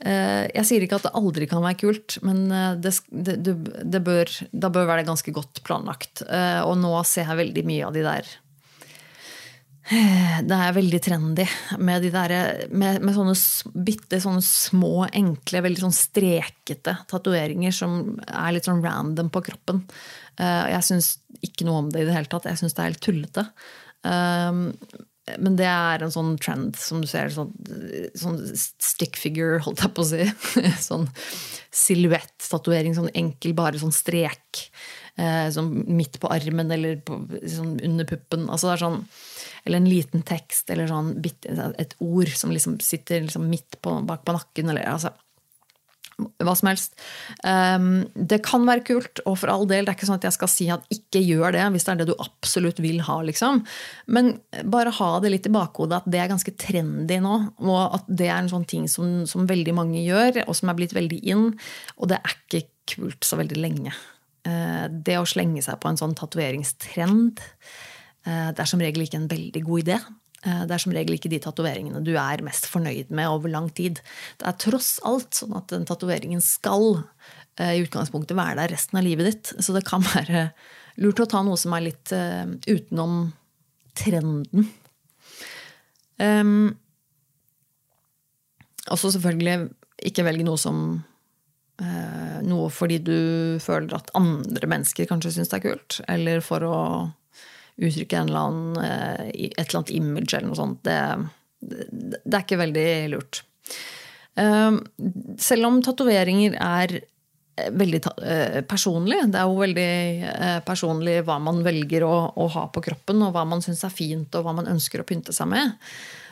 eh, Jeg sier ikke at det aldri kan være kult, men det, det bør, bør være ganske godt planlagt. Og nå ser jeg veldig mye av de der det er veldig trendy med, de der, med, med sånne bitte sånne små, enkle, veldig sånn strekete tatoveringer som er litt sånn random på kroppen. Eh, jeg syns ikke noe om det i det hele tatt. Jeg syns det er helt tullete. Men det er en sånn trend som du ser. Sånn, sånn stick figure, holdt jeg på å si. sånn silhuett-tatovering. Sånn enkel, bare sånn strek. Eh, sånn midt på armen eller på, sånn under puppen. Altså det er sånn eller en liten tekst eller sånn, et ord som liksom sitter liksom midt på, bak på nakken. eller altså, hva som helst. Um, det kan være kult, og for all del, det er ikke sånn at jeg skal si at ikke gjør det hvis det er det du absolutt vil ha. liksom. Men bare ha det litt i bakhodet at det er ganske trendy nå. Og at det er en sånn ting som, som veldig mange gjør, og som er blitt veldig in. Og det er ikke kult så veldig lenge. Uh, det å slenge seg på en sånn tatoveringstrend Eh, det er som regel ikke en veldig god idé. Eh, det er som regel ikke de tatoveringene du er mest fornøyd med over lang tid. Det er tross alt sånn at den tatoveringen skal eh, i utgangspunktet være der resten av livet ditt. Så det kan være lurt å ta noe som er litt utenom trenden. Um, også selvfølgelig ikke velge noe som uh, Noe fordi du føler at andre mennesker kanskje syns det er kult, eller for å uttrykke eller annen, eh, et eller annet image eller noe sånt. Det, det, det er ikke veldig lurt. Eh, selv om tatoveringer er eh, veldig personlig. Det er jo veldig personlig hva man velger å, å ha på kroppen, og hva man syns er fint, og hva man ønsker å pynte seg med.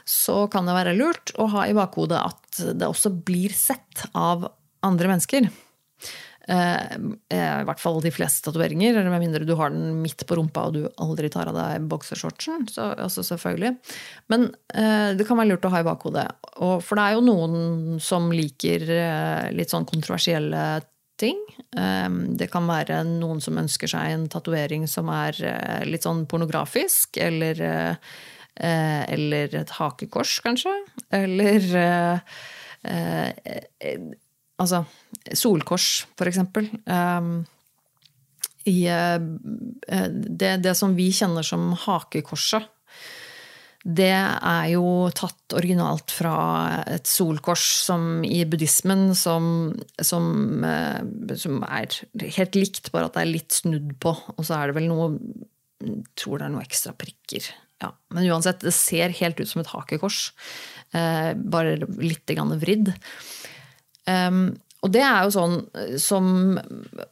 Så kan det være lurt å ha i bakhodet at det også blir sett av andre mennesker. Eh, I hvert fall de fleste tatoveringer, med mindre du har den midt på rumpa og du aldri tar av deg boksershortsen. Så, altså selvfølgelig. Men eh, det kan være lurt å ha i bakhodet. Og, for det er jo noen som liker eh, litt sånn kontroversielle ting. Eh, det kan være noen som ønsker seg en tatovering som er eh, litt sånn pornografisk, eller, eh, eller et hakekors, kanskje. Eller Altså solkors, for eksempel. Um, i, uh, det, det, som vi kjenner som hakekorset, det er jo tatt originalt fra et solkors som i buddhismen som, som, uh, som, er helt likt, bare at det er litt snudd på. Og så er det vel noe tror det er noe ekstra prikker. Ja, men uansett, det ser helt ut som et hakekors. Bare litt grann vridd. Um, og det er jo sånn eh, som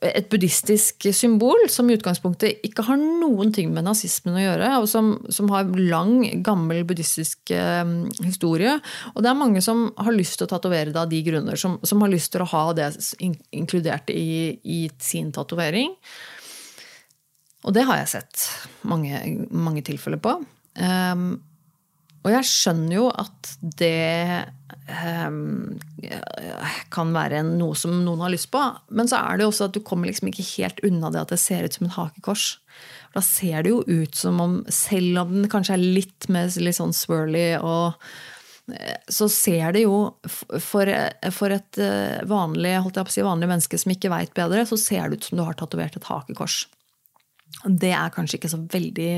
et buddhistisk symbol som i utgangspunktet ikke har noen ting med nazismen å gjøre, og som, som har lang, gammel buddhistisk um, historie. Og det er mange som har lyst til å tatovere det av de grunner, som, som, har lyst til å ha det inkludert i, i sin tatovering. Og det har jeg sett mange, mange tilfeller på. Um, og jeg skjønner jo at det um, kan være noe som noen har lyst på. Men så er det jo også at du kommer liksom ikke helt unna det at det ser ut som et hakekors. Da ser det jo ut som om, selv om den kanskje er litt mer litt sånn swirly og eh, så ser det jo for, for et eh, vanlig, si, vanlig menneske som ikke veit bedre, så ser det ut som du har tatovert et hakekors. Det er kanskje ikke så veldig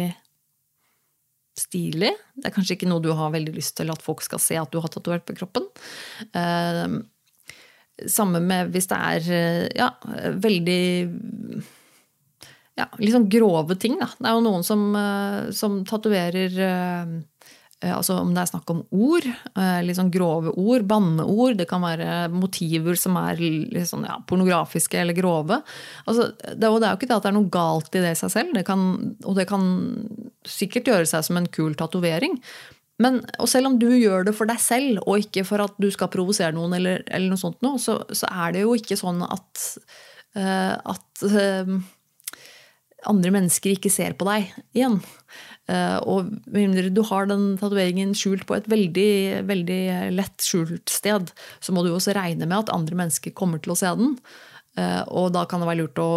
stilig. Det er kanskje ikke noe du har veldig lyst til at folk skal se at du har tatovert på kroppen. Eh, samme med hvis det er eh, ja, veldig ja, litt sånn grove ting. Da. Det er jo noen som, eh, som tatoverer Eh, altså om det er snakk om ord, eh, litt sånn grove ord, banneord. Det kan være motiver som er sånn, ja, pornografiske eller grove. Altså, det, og det er jo ikke det at det er noe galt i det i seg selv, det kan, og det kan sikkert gjøre seg som en kul tatovering. Men, og selv om du gjør det for deg selv, og ikke for at du skal provosere noen, eller, eller noe sånt noe, så, så, er det jo ikke sånn at, uh, at uh, andre mennesker ikke ser på deg igjen. Uh, mindre du har den tatoveringen skjult på et veldig, veldig lett skjult sted, så må du også regne med at andre mennesker kommer til å se den. Uh, og da kan det være lurt å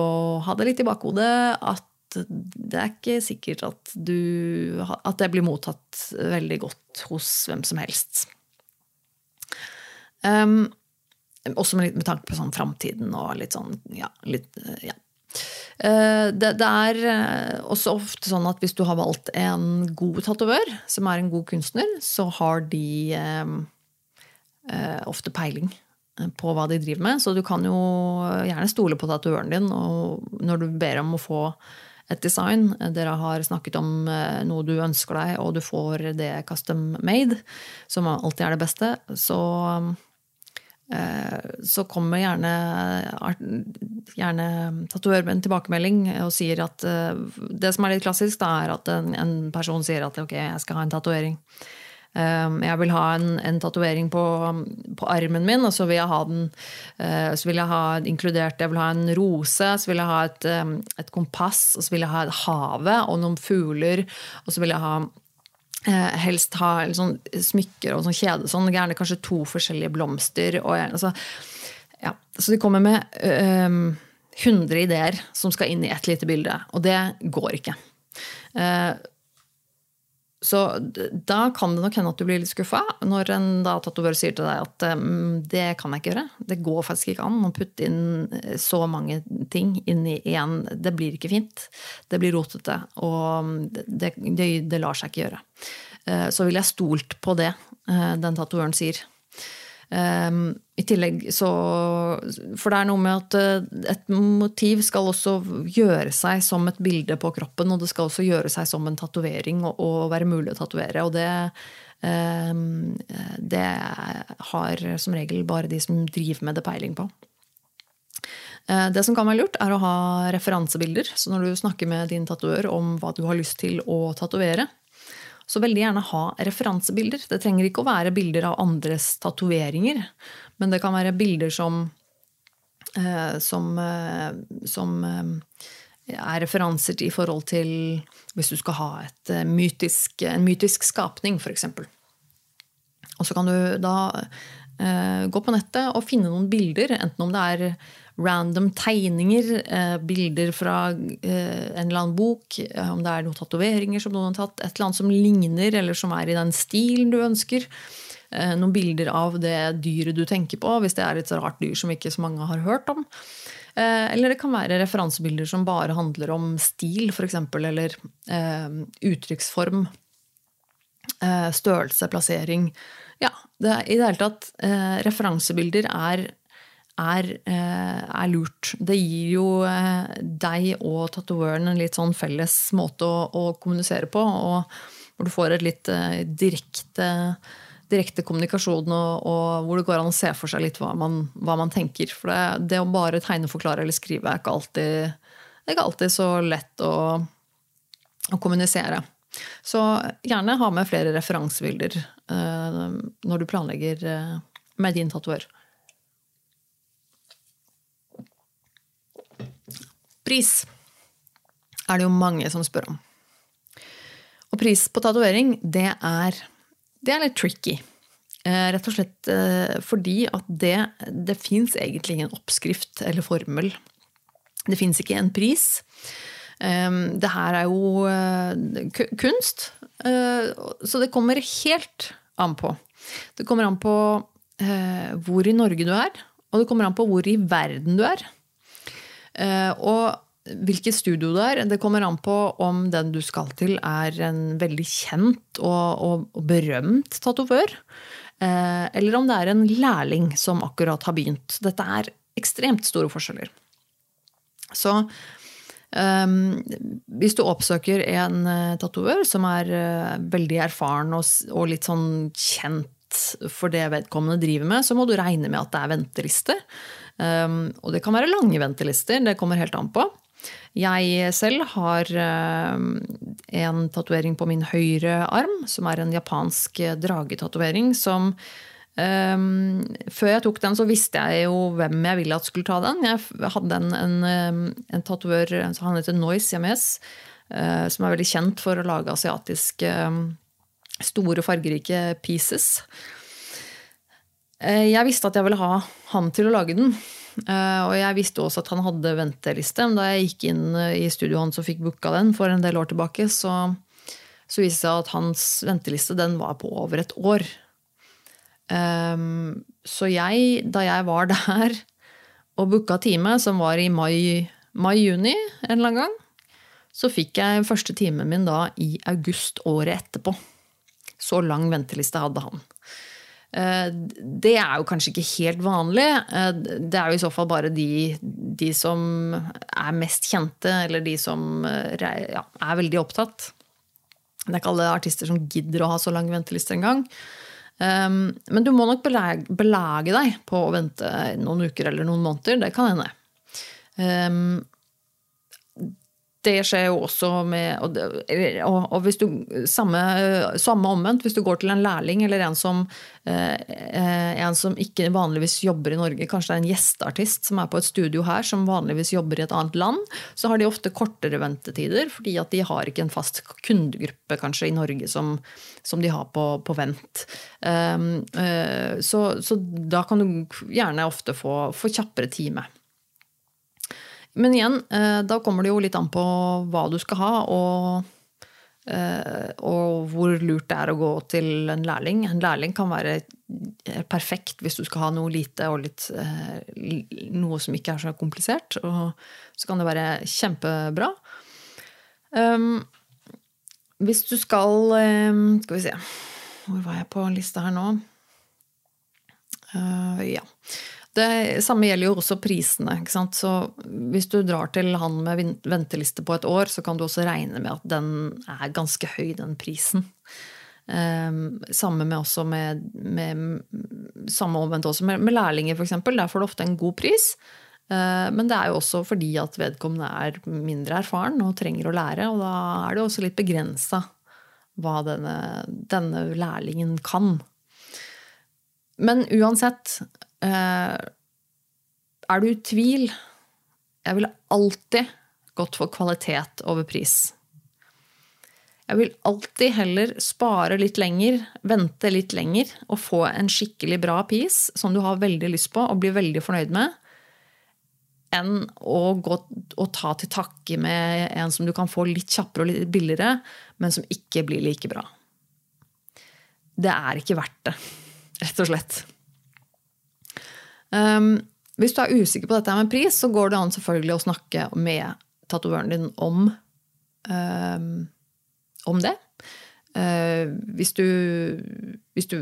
ha det litt i bakhodet at det er ikke sikkert at, du, at det blir mottatt veldig godt hos hvem som helst. Um, også med, med, tanke på sånn framtiden og litt sånn ja, litt, ja. Uh, det, det, er eh, også ofte sånn at hvis du har valgt en god tatovør, som er en god kunstner, så har de um, uh, ofte peiling på hva de driver med. Så du kan jo gjerne stole på tatovøren din og når du ber om å få et design. Dere har snakket om eh, noe du ønsker deg, og du får det custom made, som alltid er det beste. Så, eh, så kommer gjerne, gjerne en tilbakemelding og sier at eh, Det som er litt klassisk, da, er at en, en person sier at ok, jeg skal ha en tatovering. Ehm, jeg vil ha en, en tatovering på, på, armen min, og så vil jeg ha den eh, så vil jeg ha inkludert Jeg vil ha en rose, så vil jeg ha et, et kompass, og så vil jeg ha et havet og noen fugler, og så vil jeg ha eh, helst ha sånn smykker og sånn kjede. Sånn, gjerne kanskje to forskjellige blomster. Og, altså, ja. Så de kommer med øh, 100 ideer som skal inn i ett lite bilde. Og det går ikke. Uh, så da kan det nok hende at du blir litt skuffa når en da tatovør sier til deg at um, det kan jeg ikke gjøre. Det går faktisk ikke an å putte inn eh, så mange ting inn i én. Det blir ikke fint. Det blir rotete. Og det, det, det lar seg ikke gjøre. Uh, så ville jeg stolt på det den tatovøren sier. Um, I tillegg så For det er noe med at uh, et motiv skal også gjøre seg som et bilde på kroppen, og det skal også gjøre seg som en tatovering og, og, være mulig å tatovere. Og det, um, det har som regel bare de som driver med det, peiling på. Uh, det som kan være lurt, er å ha referansebilder. Så når du snakker med din tatover om hva du har lyst til å tatovere, så veldig gjerne ha referansebilder. Det trenger ikke å være bilder av andres tatoveringer, men det kan være bilder som, eh, som, eh, som eh, er referanser i forhold til hvis du skal ha mytisk, en mytisk skapning, f.eks. Og så kan du da gå på nettet og finne noen bilder, enten om det er random tegninger, eh, bilder fra eh, en eller annen bok, eh, om det er noen tatoveringer som noen har tatt, et eller annet som ligner, eller som er i den stilen du ønsker. Noen bilder av det dyret du tenker på, hvis det er et så rart dyr som ikke så mange har hørt om. Eller det kan være referansebilder som bare handler om stil, f.eks., eller uttrykksform. Størrelse, plassering. Ja, det, i det hele tatt, referansebilder er er, eh, er, lurt. Det gir jo eh, deg og tatovøren en litt sånn felles måte å, å, kommunisere på. Hvor du får et litt eh, direkte, direkte kommunikasjon, og, og, hvor det går an å se for seg litt hva man, hva man tenker. For det, det, å bare tegne, forklare eller skrive er ikke alltid, er ikke alltid så lett å, å, kommunisere. Så gjerne ha med flere referansebilder når du planlegger med din tatovør. Pris er det jo mange som spør om. Og pris på tatovering, det er, det er litt tricky. Eh, rett og slett eh, fordi at det, det fins egentlig ingen oppskrift eller formel. Det fins ikke en pris. Eh, det her er jo kunst, så det kommer helt an på. Det kommer an på hvor i Norge du er, og det kommer an på hvor i verden du er. Eh, og hvilket studio det er, det kommer an på om den du skal til, er en veldig kjent og, og, og berømt tatovør. Eh, eller om det er en lærling som akkurat har begynt. Dette er ekstremt store forskjeller. Så um, hvis du oppsøker en uh, tatovør som er uh, veldig erfaren og, og, litt sånn kjent for det vedkommende driver med, så må du regne med at det er venteliste. Um, og det kan være lange ventelister, det kommer helt an på. Jeg selv har um, en tatovering på min høyre arm, som er en japansk dragetatovering som Um, før jeg tok den, så visste jeg jo hvem jeg ville at skulle ta den. Jeg hadde en, en, en tatovør, han heter Noise James, uh, som er veldig kjent for å lage asiatiske um, store, fargerike pieces. Uh, jeg visste at jeg ville ha han til å lage den. Uh, og jeg visste også at han hadde venteliste. Da jeg gikk inn i studioet hans og fikk booka den for en del år tilbake, så, så viste det seg at hans venteliste den var på over et år. Um, så jeg, da jeg var der og booka time, som var i mai-juni mai, en eller annen gang, så fikk jeg første timen min da i august året etterpå. Så lang venteliste hadde han. Eh, det er jo kanskje ikke helt vanlig. Eh, det er jo i så fall bare de, de som er mest kjente, eller de som eh, ja, er veldig opptatt. Det er ikke alle artister som gidder å ha så lang venteliste engang. Men du må nok belage, deg på å vente noen uker eller noen måneder. Det kan hende. Det skjer jo også med Og, og hvis du samme, samme, omvendt, hvis du går til en lærling eller en som, eh, en som ikke vanligvis jobber i Norge, kanskje det er en gjesteartist som er på et studio her, som vanligvis jobber i et annet land, så har de ofte kortere ventetider, fordi at de har ikke en fast kundegruppe kanskje i Norge som, som de har på, på vent. Uh, så, så, da kan du gjerne ofte få, få kjappere time. Men igjen, eh, da kommer det jo litt an på hva du skal ha, og, eh, og hvor lurt det er å gå til en lærling. En lærling kan være perfekt hvis du skal ha noe lite og litt, eh, noe som ikke er så komplisert. Og så kan det være kjempebra. Um, hvis du skal Skal vi se Hvor var jeg på lista her nå? Ja. Det samme gjelder jo også prisene. Ikke sant? Så hvis du drar til han med venteliste på et år, så kan du også regne med at den er ganske høy, den prisen. Um, samme med også med, med samme omvendt også med, med lærlinger, f.eks. Der får du ofte en god pris. Uh, men det er jo også fordi at vedkommende er mindre erfaren og trenger å lære, og da er det også litt begrensa hva denne, denne lærlingen kan. Men uansett Er du i tvil Jeg ville alltid gått for kvalitet over pris. Jeg vil alltid heller spare litt lenger, vente litt lenger og få en skikkelig bra pris som du har veldig lyst på og blir veldig fornøyd med, enn å gå og ta til takke med en som du kan få litt kjappere og litt billigere, men som ikke blir like bra. Det er ikke verdt det, rett og slett. Um, hvis du er usikker på dette med pris, så går det an selvfølgelig å snakke med tatovøren din om, um, om det. Uh, hvis, du, hvis du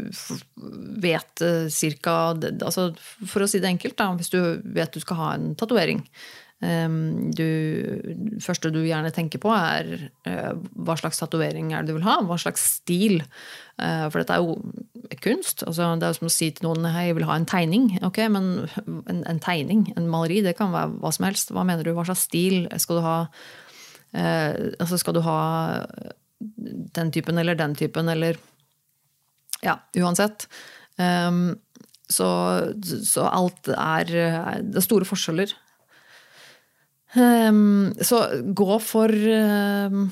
vet uh, cirka altså For å si det enkelt, da, hvis du vet du skal ha en tatovering, du, første du gjerne tenker på, er eh, hva slags tatovering er det du vil ha? Hva slags stil? Eh, for dette er jo kunst. Altså, det er jo som å si til noen hei, jeg vil ha en tegning. Ok, men en, en, tegning, en maleri, det kan være hva som helst. Hva mener du? Hva slags stil skal du ha? Eh, altså, skal du ha den typen eller den typen, eller Ja, uansett. Um, så, så, alt er Det er store forskjeller Um, så gå for um,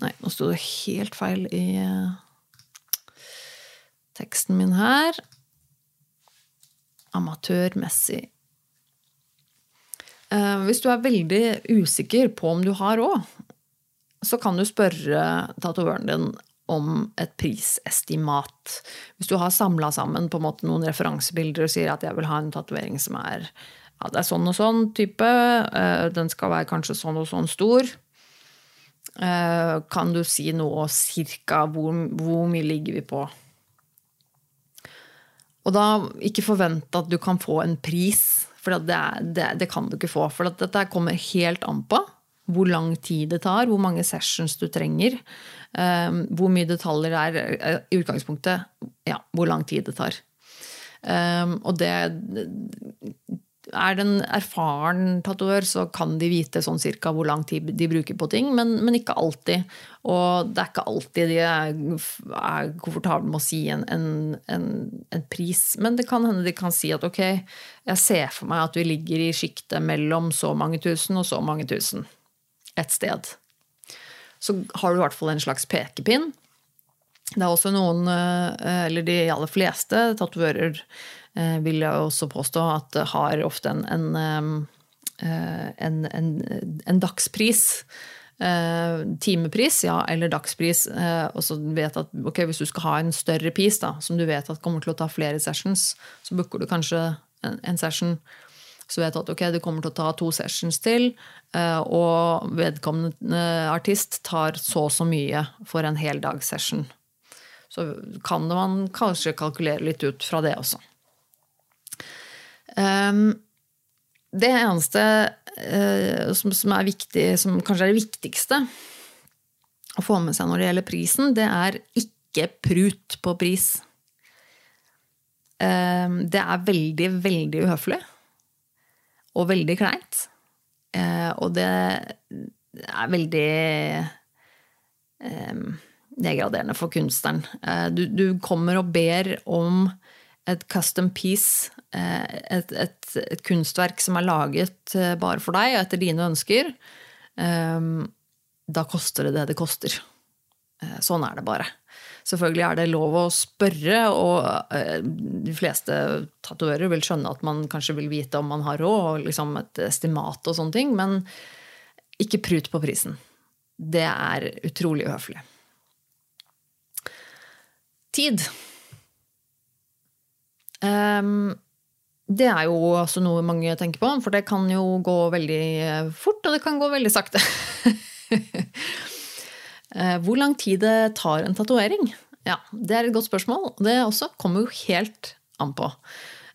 Nei, nå sto det helt feil i uh, teksten min her. Amatørmessig. Uh, hvis du er veldig usikker på om du har råd, så kan du spørre tatovøren din om et prisestimat. Hvis du har samla sammen på en måte noen referansebilder og sier at jeg vil ha en tatovering som er ja, det er sånn og sånn type. Eh, den skal være kanskje sånn og sånn stor. Eh, kan du si noe cirka hvor, hvor mye ligger vi på? Og da ikke forvente at du kan få en pris, for det, det, det kan du ikke få. For dette kommer helt an på hvor lang tid det tar, hvor mange sessions du trenger. Eh, hvor mye detaljer det er i utgangspunktet. Ja, hvor lang tid det tar. Og det er det en erfaren tatovør, så kan de vite sånn cirka hvor lang tid de bruker på ting, men, men ikke alltid. Og det er ikke alltid de er, er komfortable med å si en, en, en, en, pris. Men det kan hende de kan si at ok, jeg ser for meg at vi ligger i sjiktet mellom så mange tusen og så mange tusen et sted. Så har du i hvert fall en slags pekepinn. Det er også noen, eh, eller de aller fleste tatovører vil jeg også påstå at det har ofte en, en, eh, en, en dagspris. Eh, timepris, ja, eller dagspris. og så vet at okay, hvis du skal ha en større pris da, som du vet at kommer til å ta flere sessions, så booker du kanskje en, session. Så vet du at okay, det kommer til å ta to sessions til, og vedkommende artist tar så og så mye for en heldagssession. Så kan man kanskje kalkulere litt ut fra det også. Um, det eneste uh, som, som, er viktig, som kanskje er det viktigste å få med seg når det gjelder prisen, det er ikke prut på pris. Um, det er veldig, veldig uhøflig. Og veldig kleint. Uh, og det er veldig um, degraderende for kunstneren. Uh, du, du kommer og ber om et custom piece, eh, et, et, et, kunstverk som er laget eh, bare for deg og etter dine ønsker, ehm, da koster det det det koster. Eh, sånn er det bare. Selvfølgelig er det lov å spørre, og de fleste tatoverer vil skjønne at man kanskje vil vite om man har råd, og liksom et estimat og sånne ting, men ikke prut på prisen. Det er utrolig uhøflig. Tid. Um, det er jo også noe mange tenker på, for det kan jo gå veldig eh, fort, og det kan gå veldig sakte. Eh, hvor lang tid det tar en tatovering? Ja, det er et godt spørsmål. Det også kommer jo helt an på.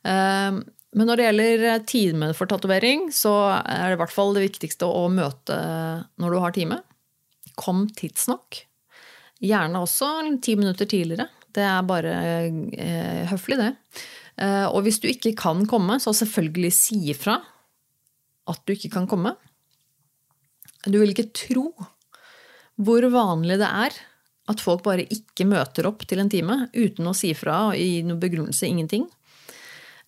Ehm, men når det gjelder time for tatovering, så er det i hvert fall det viktigste å møte når du har time. Kom tidsnok. Gjerne også ti minutter tidligere. Det er bare eh, høflig, det. Eh, og hvis du ikke kan komme, så selvfølgelig si ifra at du ikke kan komme. Du vil ikke tro hvor vanlig det er at folk bare ikke møter opp til en time uten å si fra og gi noen begrunnelse, ingenting.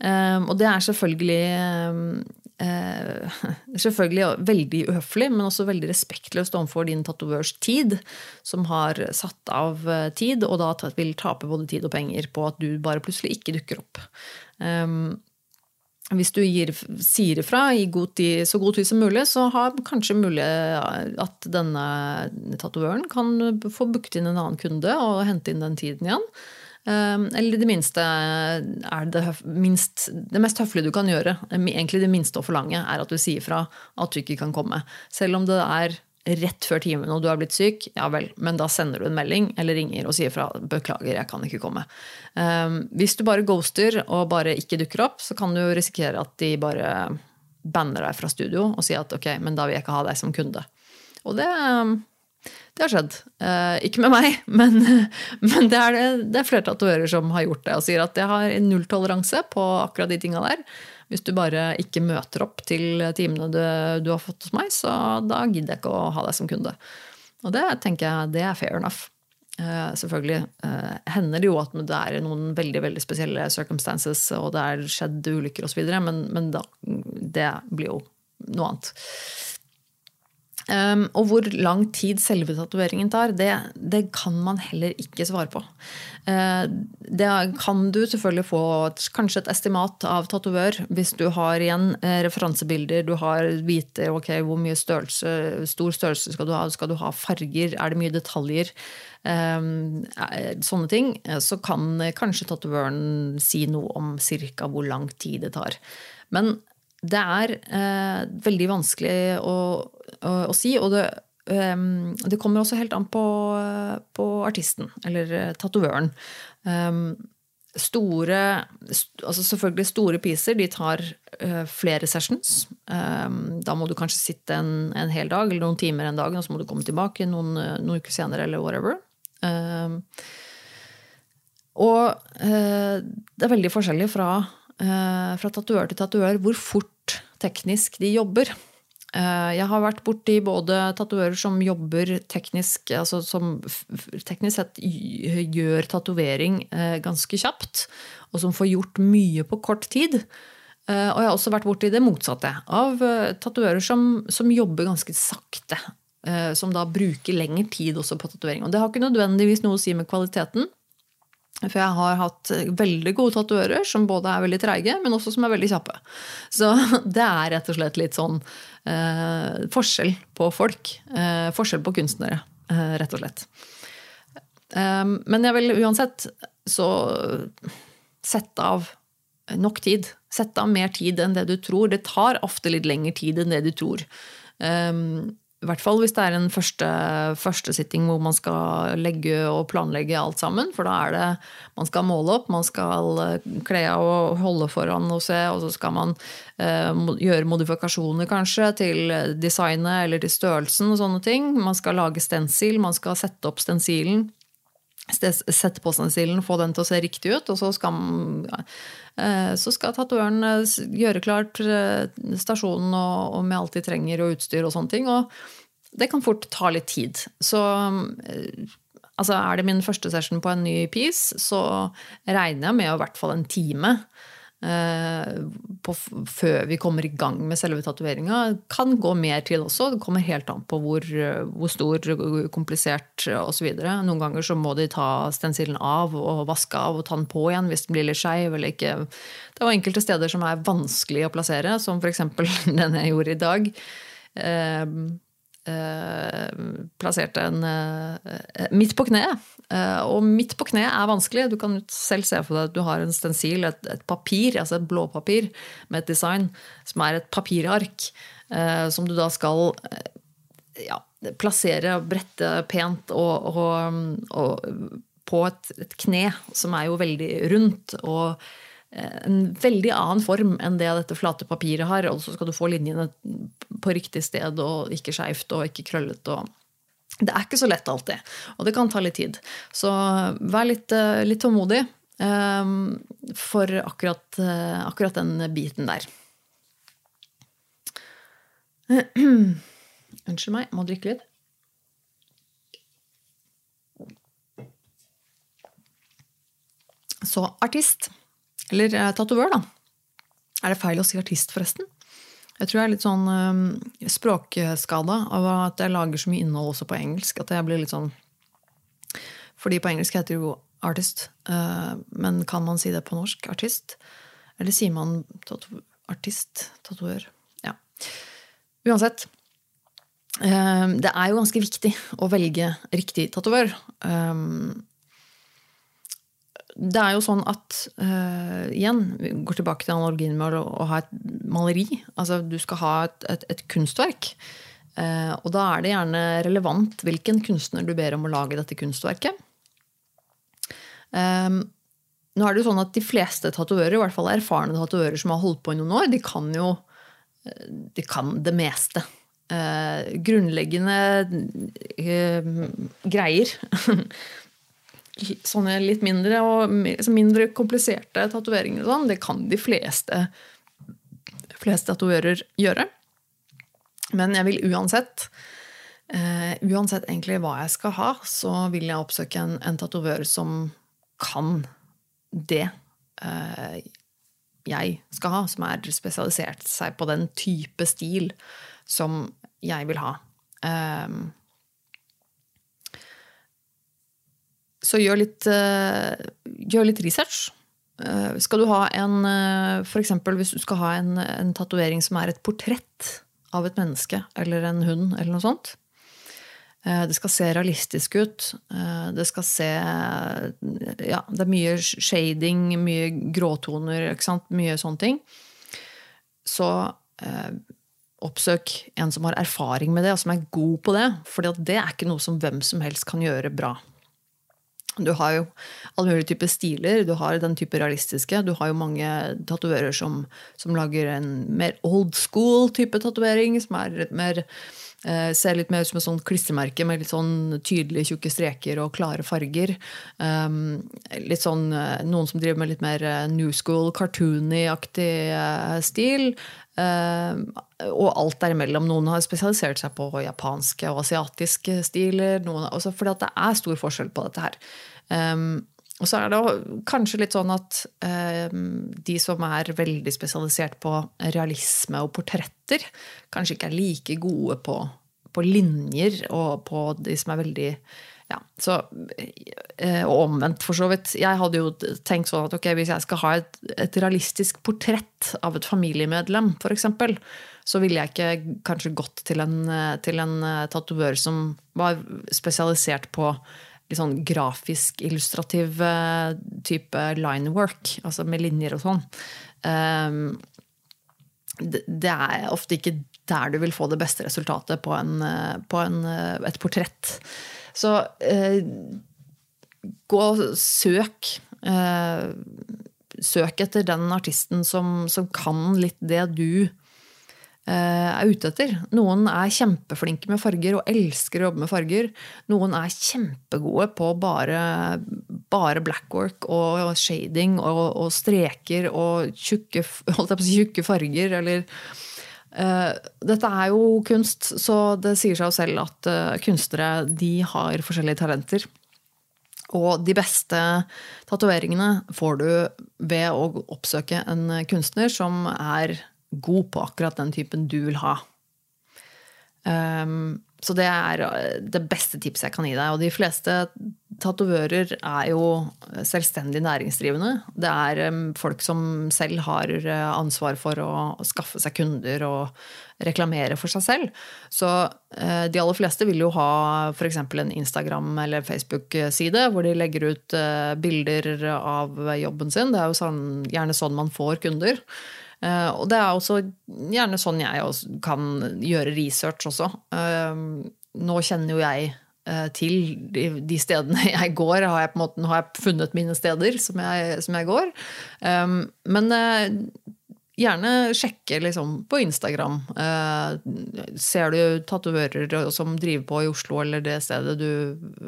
Eh, og det er selvfølgelig eh, selvfølgelig veldig uhøflig, men også veldig respektløst overfor din tatovørs tid, som har satt av tid, og da vil tape både tid og penger på at du bare plutselig ikke dukker opp. Um, hvis du gir, sier ifra i god tid, så god tid som mulig, så har kanskje mulig at denne tatovøren kan få booket inn en annen kunde og hente inn den tiden igjen. Um, eller det minste er det, minst, det mest høflige du kan gjøre, egentlig det minste å forlange, er at du sier fra at du ikke kan komme. Selv om det er rett før timen og du har blitt syk, ja vel, men da sender du en melding eller ringer og sier fra 'beklager, jeg kan ikke komme'. Um, hvis du bare ghoster og bare ikke dukker opp, så kan du risikere at de bare banner deg fra studio og sier at 'ok, men da vil jeg ikke ha deg som kunde'. Og det, det har skjedd. Uh, ikke med meg, men, men det, er er flere tatoverer som har gjort det og sier at jeg har nulltoleranse på akkurat de tinga der. Hvis du bare ikke møter opp til timene du, du, har fått hos meg, så da gidder jeg ikke å ha deg som kunde. Og det tenker jeg det er fair enough. Uh, selvfølgelig uh, hender det jo at det er noen veldig veldig spesielle circumstances, og det er skjedd ulykker osv., men, men da, det blir jo noe annet. Um, og hvor lang tid selve tatoveringen tar, det, det, kan man heller ikke svare på. Uh, det kan du selvfølgelig få kanskje et estimat av tatovør hvis du har igjen uh, referansebilder, du har vite okay, hvor mye størrelse, stor størrelse skal du ha, skal du ha farger, er det mye detaljer? Um, sånne ting. Så kan kanskje tatovøren si noe om cirka hvor lang tid det tar. Men det er eh, veldig vanskelig å å, å si. Og det, um, det, kommer også helt an på, på artisten, eller uh, tatovøren. Um, store altså Selvfølgelig store piecer, de tar uh, flere sessions. Um, da må du kanskje sitte en, en, hel dag eller noen timer en dag, og så må du komme tilbake noen, noen uker senere, eller whatever. Um, og uh, det er veldig forskjellig fra eh, fra tatoør til tatoør hvor fort teknisk de jobber. Eh, jeg har vært borti både tatoører som jobber teknisk, altså som teknisk sett gjør tatovering eh, ganske kjapt, og som får gjort mye på kort tid. Eh, og jeg har også vært borti det motsatte, av tatoører som, som, jobber ganske sakte. Som da bruker lengre tid også på tatovering. Og det har ikke nødvendigvis noe å si med kvaliteten. For jeg har hatt veldig gode tatoverer som både er veldig treige, men også som er veldig kjappe. Så det er rett og slett litt sånn eh, forskjell på folk. Eh, forskjell på kunstnere, eh, rett og slett. Eh, men jeg vil uansett så sette av nok tid. Sette av mer tid enn det du tror. Det tar ofte litt lengre tid enn det du tror. Um, i hvert fall hvis det er en første, første sitting hvor man skal legge og planlegge alt sammen. For da er det Man skal måle opp, man skal eh, kle av og holde foran og se, og så skal man eh, gjøre modifikasjoner kanskje til designet eller til størrelsen og sånne ting. Man skal lage stensil, man skal sette opp stensilen. Sette på stensilen, få den til å se riktig ut, og så skal, eh, så skal tatoøren eh, gjøre klart eh, stasjonen og, og med alt de trenger og utstyr og sånne ting. Og det kan fort ta litt tid. Så altså, er det min første session på en ny piece, så regner jeg med i hvert fall en time på, før vi kommer i gang med selve tatoveringa. Kan gå mer til også. Det kommer helt an på hvor, hvor stor, komplisert osv. Noen ganger så må de ta stensilen av og vaske av og ta den på igjen hvis den blir litt skeiv eller ikke. Det var enkelte steder som er vanskelig å plassere, som f.eks. den jeg gjorde i dag. Eh, Eh, plasserte en eh, midt på kneet. Eh, og midt på kneet er vanskelig. Du kan selv se for deg at du har en stensil, et, et papir, altså et blåpapir med et design, som er et papirark, som du da skal ja, plassere og brette pent og, og, og på et, et, kne som er jo veldig rundt. og en veldig annen form enn det dette flate papiret har. Og så skal du få linjene på riktig sted og ikke skeivt og ikke krøllete. Det er ikke så lett alltid, og det kan ta litt tid. Så vær litt, eh, litt tålmodig um, for akkurat, akkurat, den biten der. Unnskyld meg, må drikke litt. Så artist. Eller eh, tatovør, da. Er det feil å si artist, forresten? Jeg tror jeg er litt sånn um, språkskada av at jeg lager så mye innhold også på engelsk. At jeg blir litt sånn Fordi på engelsk heter det jo artist. Uh, men kan man si det på norsk? Artist? Eller sier man tato artist? Tatovør? Ja. Uansett. Uh, det er jo ganske viktig å velge riktig tatovør. Um, det er jo sånn at uh, Igjen, vi går tilbake til analogien med å, å, ha et maleri. Altså du skal ha et, et, et kunstverk. Uh, og da er det gjerne relevant hvilken kunstner du ber om å lage dette kunstverket. Um, nå er det jo sånn at De fleste tatovører, i hvert fall erfarne tatovører som har holdt på i noen år, de kan jo de kan det meste. Uh, grunnleggende greier sånne litt mindre og mindre kompliserte tatoveringer sånn, det kan de fleste, fleste tatoverer gjøre. Men jeg vil uansett uh, Uansett egentlig hva jeg skal ha, så vil jeg oppsøke en, en tatovør som kan det uh, jeg skal ha, som er spesialisert seg på den type stil som jeg vil ha. Um, Så gjør litt, uh, gjør litt research. Uh, skal du ha en F.eks. For eksempel hvis du skal ha en, en tatovering som er et portrett av et menneske eller en hund eller noe sånt. Det skal se realistisk ut. Det skal se Ja, det er mye shading, mye gråtoner, ikke sant? mye sånne ting. Så oppsøk en som har erfaring med det, og som er god på det. For det er ikke noe som hvem som helst kan gjøre bra. Du har jo alle mulige typer stiler. Du har den type realistiske. Du har jo mange tatoverer som, som, lager en mer old school type tatovering, som er mer Eh, ser litt mer ut som et sånn klistremerke med litt sånn tydelige, tjukke streker og klare farger. Um, litt sånn, eh, Noen som driver med litt mer eh, new school, cartoony-aktig eh, stil. Uh, og alt derimellom. Noen har spesialisert seg på japanske og asiatiske stiler. Noen, også fordi det er stor forskjell på dette her. Og så er det kanskje litt sånn at eh, de som er veldig spesialisert på realisme og portretter, kanskje ikke er like gode på, på linjer og på de som er veldig ja, så, eh, Og omvendt, for så vidt. Jeg hadde jo tenkt sånn at okay, hvis jeg skal ha et, et realistisk portrett av et familiemedlem, f.eks., så ville jeg ikke kanskje gått til en, til en eh, tatovør som var spesialisert på litt sånn grafisk, illustrativ eh, type linework, altså med linjer og sånn. Ehm, det er ofte ikke der du vil få det beste resultatet på, en, eh, på en, eh, et portrett. Så eh, gå og søk. Eh, søk etter den artisten som, som kan litt det du Eh, er ute etter. Noen er kjempeflinke med farger og elsker å jobbe med farger. Noen er kjempegode på bare, bare blackwork og shading og, og streker og tjukke, tjukke farger, eller Dette er jo kunst, så det sier seg jo selv at uh, kunstnere de har forskjellige talenter. Og de beste tatoveringene får du ved å oppsøke en kunstner som er god på akkurat den typen du vil ha. Um, så det er eh, det beste tipset jeg kan gi deg. Og de fleste tatovører er jo selvstendig næringsdrivende. Det er um, folk som selv har eh, ansvar for å skaffe seg kunder og reklamere for seg selv. Så de aller fleste vil jo ha f.eks. en Instagram- eller Facebook-side hvor de legger ut bilder av jobben sin. Det er jo sånn, gjerne sånn man får kunder. Eh, og det er også gjerne sånn jeg kan gjøre research også. Eh, nå kjenner jo jeg eh, til de, stedene jeg går. Har jeg, måte, har jeg funnet mine steder som jeg, som jeg går. Men gjerne sjekke liksom på Instagram. Ser du tatovører som driver på i Oslo eller det stedet du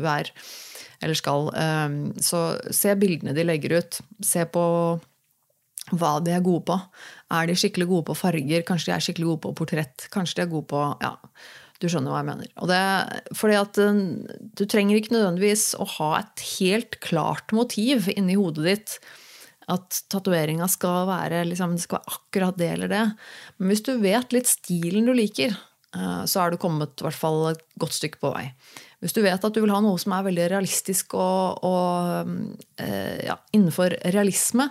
er eller skal, så se bildene de legger ut. Se på hva de er gode på. Er de skikkelig gode på farger? Kanskje de er skikkelig gode på portrett? Kanskje de er gode på Ja, du skjønner hva jeg mener. Og det, fordi at eh, du trenger ikke nødvendigvis å ha et helt klart motiv inni hodet ditt. At tatoveringa skal liksom, skal være akkurat det eller det. Men hvis du vet litt stilen du liker, eh, så er du kommet i hvert fall et godt stykke på vei. Hvis du vet at du vil ha noe som er veldig realistisk og, og eh, ja, innenfor realisme,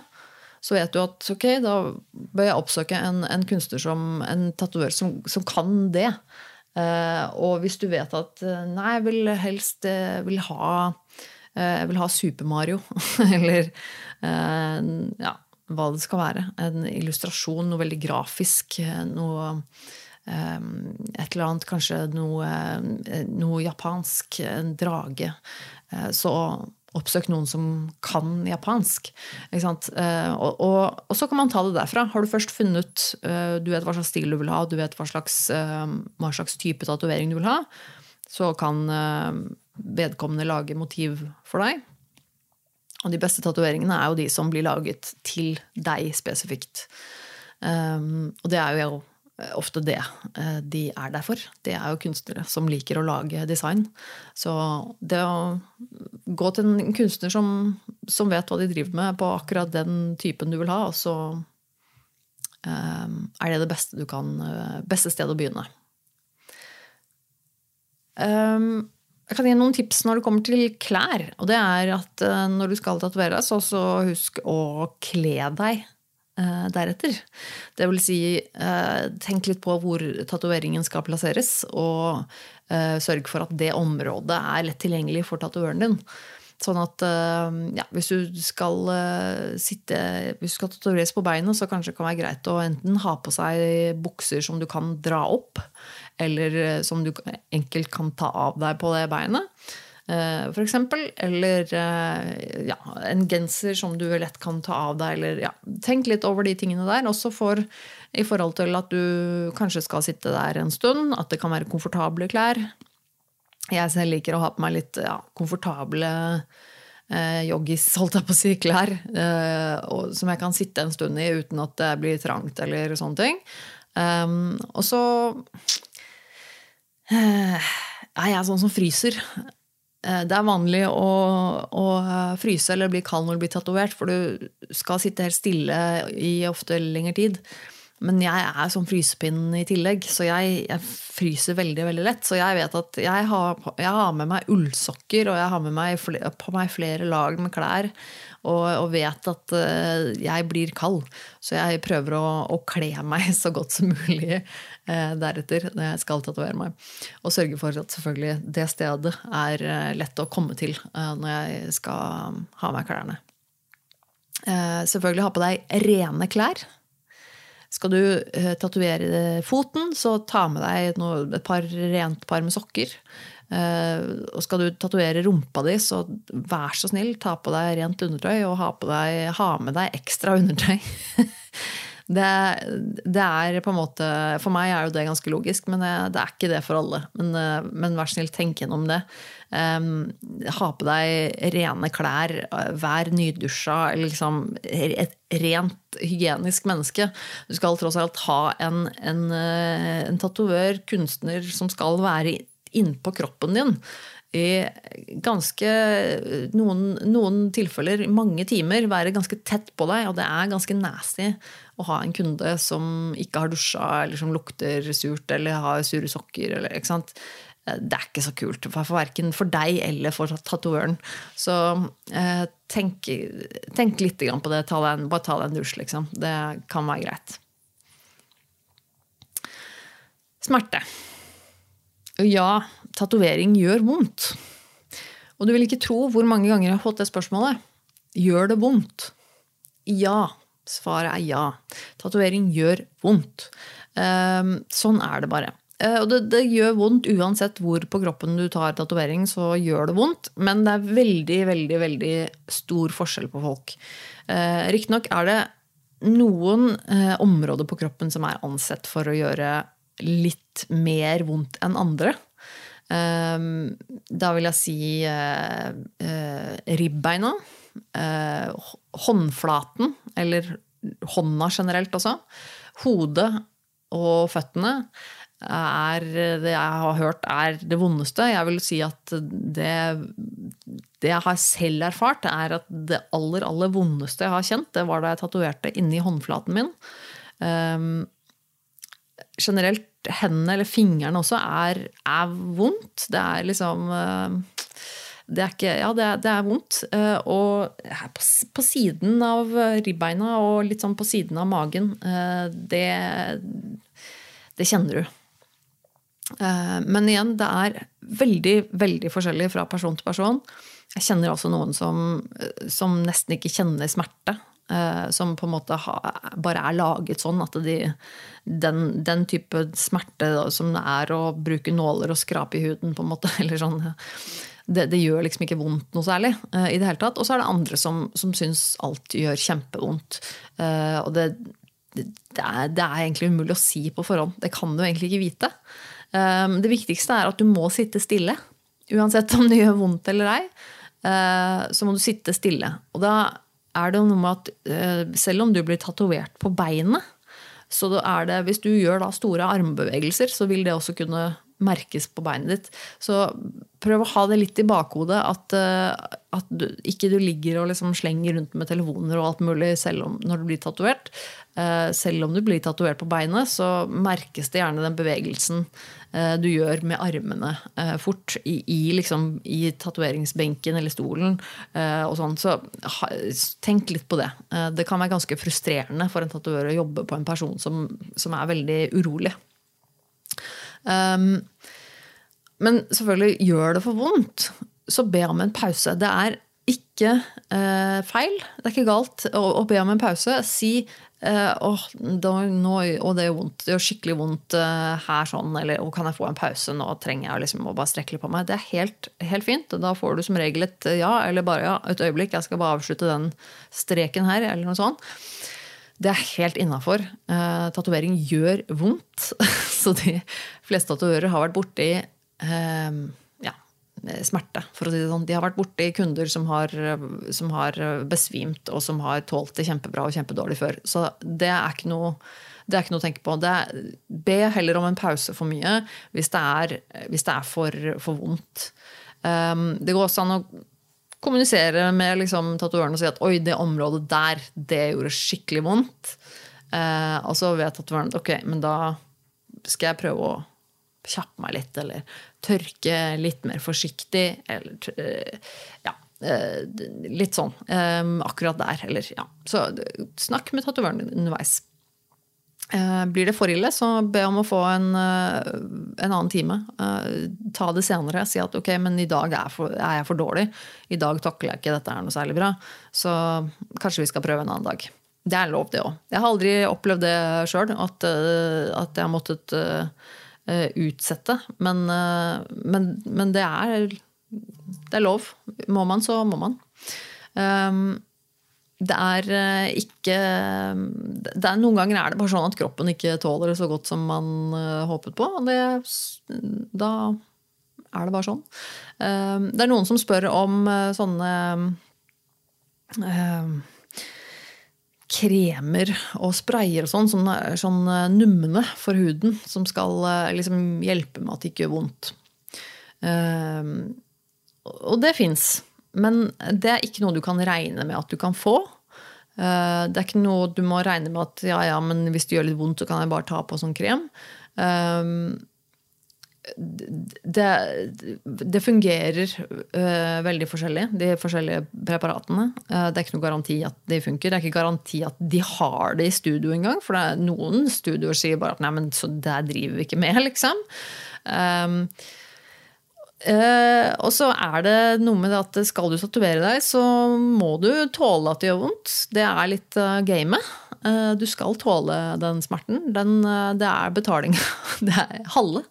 så vet du at ok, da bør jeg oppsøke en, en kunstner som en tatovør som, som, kan det. Uh, og hvis du vet at uh, nei, jeg vil helst uh, vil ha, jeg vil ha Super Mario, eller ja, hva det skal være. En illustrasjon, noe veldig grafisk. Noe et eller annet, kanskje noe, noe japansk. En drage. Så oppsøk noen som kan japansk. Eh, og, og, og, så kan man ta det derfra. Har du først funnet eh, Du vet hva slags stil du vil ha, du vet hva slags, eh, hva slags type tatovering du vil ha, så kan vedkommende lage motiv for deg. Og de beste tatoveringene er jo de som blir laget til deg spesifikt. og det er jo ofte det eh, de er der for. Det er jo kunstnere som liker å lage design. Så det å gå til en kunstner som, som vet hva de driver med på akkurat den typen du vil ha, så um, er det det beste, du kan, beste stedet å begynne. Um, jeg kan gi noen tips når det kommer til klær. Og det er at når du skal tatovere, så husk å kle deg Eh, deretter. Det vil si, eh, tenk litt på hvor tatoveringen skal plasseres, og eh, sørg for at det området er lett tilgjengelig for tatovøren din. Sånn at ja, hvis du skal sitte Hvis du skal tatoveres på beinet, så kanskje det kan være greit å enten ha på seg bukser som du kan dra opp, eller som du enkelt kan ta av deg på det beinet. f.eks. Eller ja, en genser som du lett kan ta av deg. Eller, ja, tenk litt over de tingene der. Også for, i forhold til at du kanskje skal sitte der en stund. At det kan være komfortable klær. Jeg selv liker å ha på meg litt ja, komfortable eh, joggis, holdt jeg på å si, klær. Eh, som jeg kan sitte en stund i uten at det blir trangt eller sånne ting. Um, og så eh, er jeg sånn som fryser. Eh, det er vanlig å, å, fryse eller bli kald når du blir tatovert, for du skal sitte helt stille i ofte lengre tid. Men jeg er som frysepinn i tillegg, så jeg, jeg, fryser veldig veldig lett. Så jeg vet at jeg har, jeg har med meg ullsokker, og jeg har med meg på meg flere lag med klær. Og, og vet at uh, jeg blir kald. Så jeg prøver å, å, kle meg så godt som mulig uh, deretter når jeg skal tatovere meg. Og sørge for at selvfølgelig det stedet er uh, lett å komme til når jeg skal ha meg klærne. selvfølgelig ha på deg rene klær. Skal du tatovere foten, så ta med deg et par rent par med sokker. Uh, og skal du tatovere rumpa di, så vær så snill, ta på deg rent undertøy og ha, deg, ha med deg ekstra undertøy. det, det, er på en måte For meg er jo det ganske logisk, men det, er ikke det for alle. Men, uh, men vær snill, tenk gjennom det. Um, ha på deg rene klær, vær nydusja, liksom et rent hygienisk menneske. Du skal tross alt ha en, en, eh, en tatovør, kunstner, som skal være innpå kroppen din i ganske noen, noen tilfeller, mange timer, være ganske tett på deg. Og det er ganske nasty å ha en kunde som ikke har dusja, eller som lukter surt, eller har sure sokker. Eller, ikke sant? Det er ikke så kult. For verken for deg eller for tatovøren. Så eh, tenk, tenk, litt på det. Ta en, bare ta deg en dusj, liksom. Det kan være greit. Smerte. Ja, tatovering gjør vondt. Og du vil ikke tro hvor mange ganger jeg har fått det spørsmålet. Gjør det vondt? Ja. Svaret er ja. Tatovering gjør vondt. Eh, sånn er det bare. Eh, og det, det, gjør vondt uansett hvor på kroppen du tar tatovering, så gjør det vondt. Men det er veldig, veldig, veldig stor forskjell på folk. Eh, Riktignok er det noen eh, områder på kroppen som er ansett for å gjøre litt mer vondt enn andre. Eh, da vil jeg si eh, eh ribbeina. Eh, håndflaten, eller hånda generelt også. Hodet og føttene er det jeg har hørt er det vondeste. Jeg vil si at det, det jeg har selv erfart, er at det aller, aller vondeste jeg har kjent, det var da jeg tatoverte inni håndflaten min. Um, generelt hendene eller fingrene også er, er, vondt. Det er liksom uh, det er, ikke, ja, det er, det er vondt. Uh, og på, på, siden av ribbeina og litt sånn på siden av magen, uh, det, det kjenner du. Eh, men igjen, det er veldig, veldig forskjellig fra person til person. Jeg kjenner altså noen som, eh, som nesten ikke kjenner smerte. Eh, som på en måte bare er laget sånn at de, den, den, type smerte som det er å bruke nåler og skrape i huden, på en måte, eller sånn det, det, gjør liksom ikke vondt noe særlig. i det hele tatt. Og så er det andre som, som syns alt gjør kjempevondt. og det, det, er, det er egentlig umulig å si på forhånd. Det kan du egentlig ikke vite. Det viktigste er at du må sitte stille. Uansett om det gjør vondt eller ei, eh, så må du sitte stille. Og da er det noe med at eh, selv om du blir tatovert på beinet, så er det, hvis du gjør store armbevegelser, så vil det også kunne merkes på beinet ditt. Så prøv å ha det litt i bakhodet at, eh, at du, ikke du ligger og liksom slenger rundt med telefoner og alt mulig om, når du blir tatovert. Selv om du blir tatovert på beinet, så merkes det gjerne den bevegelsen Eh, du gjør med armene eh, fort i, i, liksom, i tatoveringsbenken eller stolen. Eh, og sånn. Så tenk litt på det. Det kan være ganske frustrerende for en tatovør å jobbe på en person som, som er veldig urolig. Um, men selvfølgelig, gjør det for vondt, så be om en pause. Det er ikke eh, feil. Det er ikke galt å, å be om en pause. Si eh, åh, da, nå, og det gjør vondt. Det gjør skikkelig vondt eh, her sånn. Eller å, kan jeg få en pause? Nå trenger jeg liksom å bare strekke litt på meg. Det er helt, helt fint. Da får du som regel et ja, eller bare ja, et øyeblikk. Jeg skal bare avslutte den streken her, eller noe sånt. Det er helt innafor. Eh, tatovering gjør vondt. Så de fleste tatoverer har vært borti eh, smerte, for å si det sånn. De har vært borti kunder som har, som har besvimt, og som har tålt det kjempebra og kjempedårlig før. Så det er ikke noe, det er ikke noe å tenke på. Er, be heller om en pause for mye hvis det er, hvis det er for, for vondt. Um, det går også an å kommunisere med liksom, tatovøren og si at oi, det området der, det gjorde skikkelig vondt. Uh, og så vet tatovøren at ok, men da skal jeg prøve å kjappe meg litt, eller tørke litt mer forsiktig, eller eh, ja. Eh, litt sånn. Eh, akkurat der, eller ja. Så snakk med tatovøren din underveis. Blir det for ille, så be om å få en, en annen time. Ta det senere. Si at ok, men i dag er, for, er, jeg for dårlig. I dag takler jeg ikke dette er noe særlig bra. Så kanskje vi skal prøve en annen dag. Det er lov, det òg. Jeg har aldri opplevd det sjøl, at, at, jeg har måttet utsette. Men, men, men det, er, det er lov. Må man, så må man. Um, det er eh, ikke det er, Noen ganger er det bare sånn at kroppen ikke tåler det så godt som man håpet på. Og det, da er det bare sånn. Uh, det er noen som spør om sånne kremer og sprayer og sånn er sånn numne for huden, som skal liksom hjelpe med at det ikke gjør vondt. og det fins. Men det er ikke noe du kan regne med at du kan få. Uh, det er ikke noe du må regne med at ja, ja, men hvis det gjør litt vondt, så kan jeg bare ta på sånn krem. Eh, det, det fungerer uh, veldig forskjellig, de forskjellige preparatene. Uh, det er ikke noe garanti at de funker. Det er ikke garanti at de har det i studio engang. For det er noen studioer sier bare at nei, men så der driver vi ikke med, liksom. Um, Uh, og så er det noe med det at skal du tatovere deg, så må du tåle at det gjør vondt. Det er litt uh, gamet. Uh, du skal tåle den smerten. Den, uh, det er betalinga. Det er halve.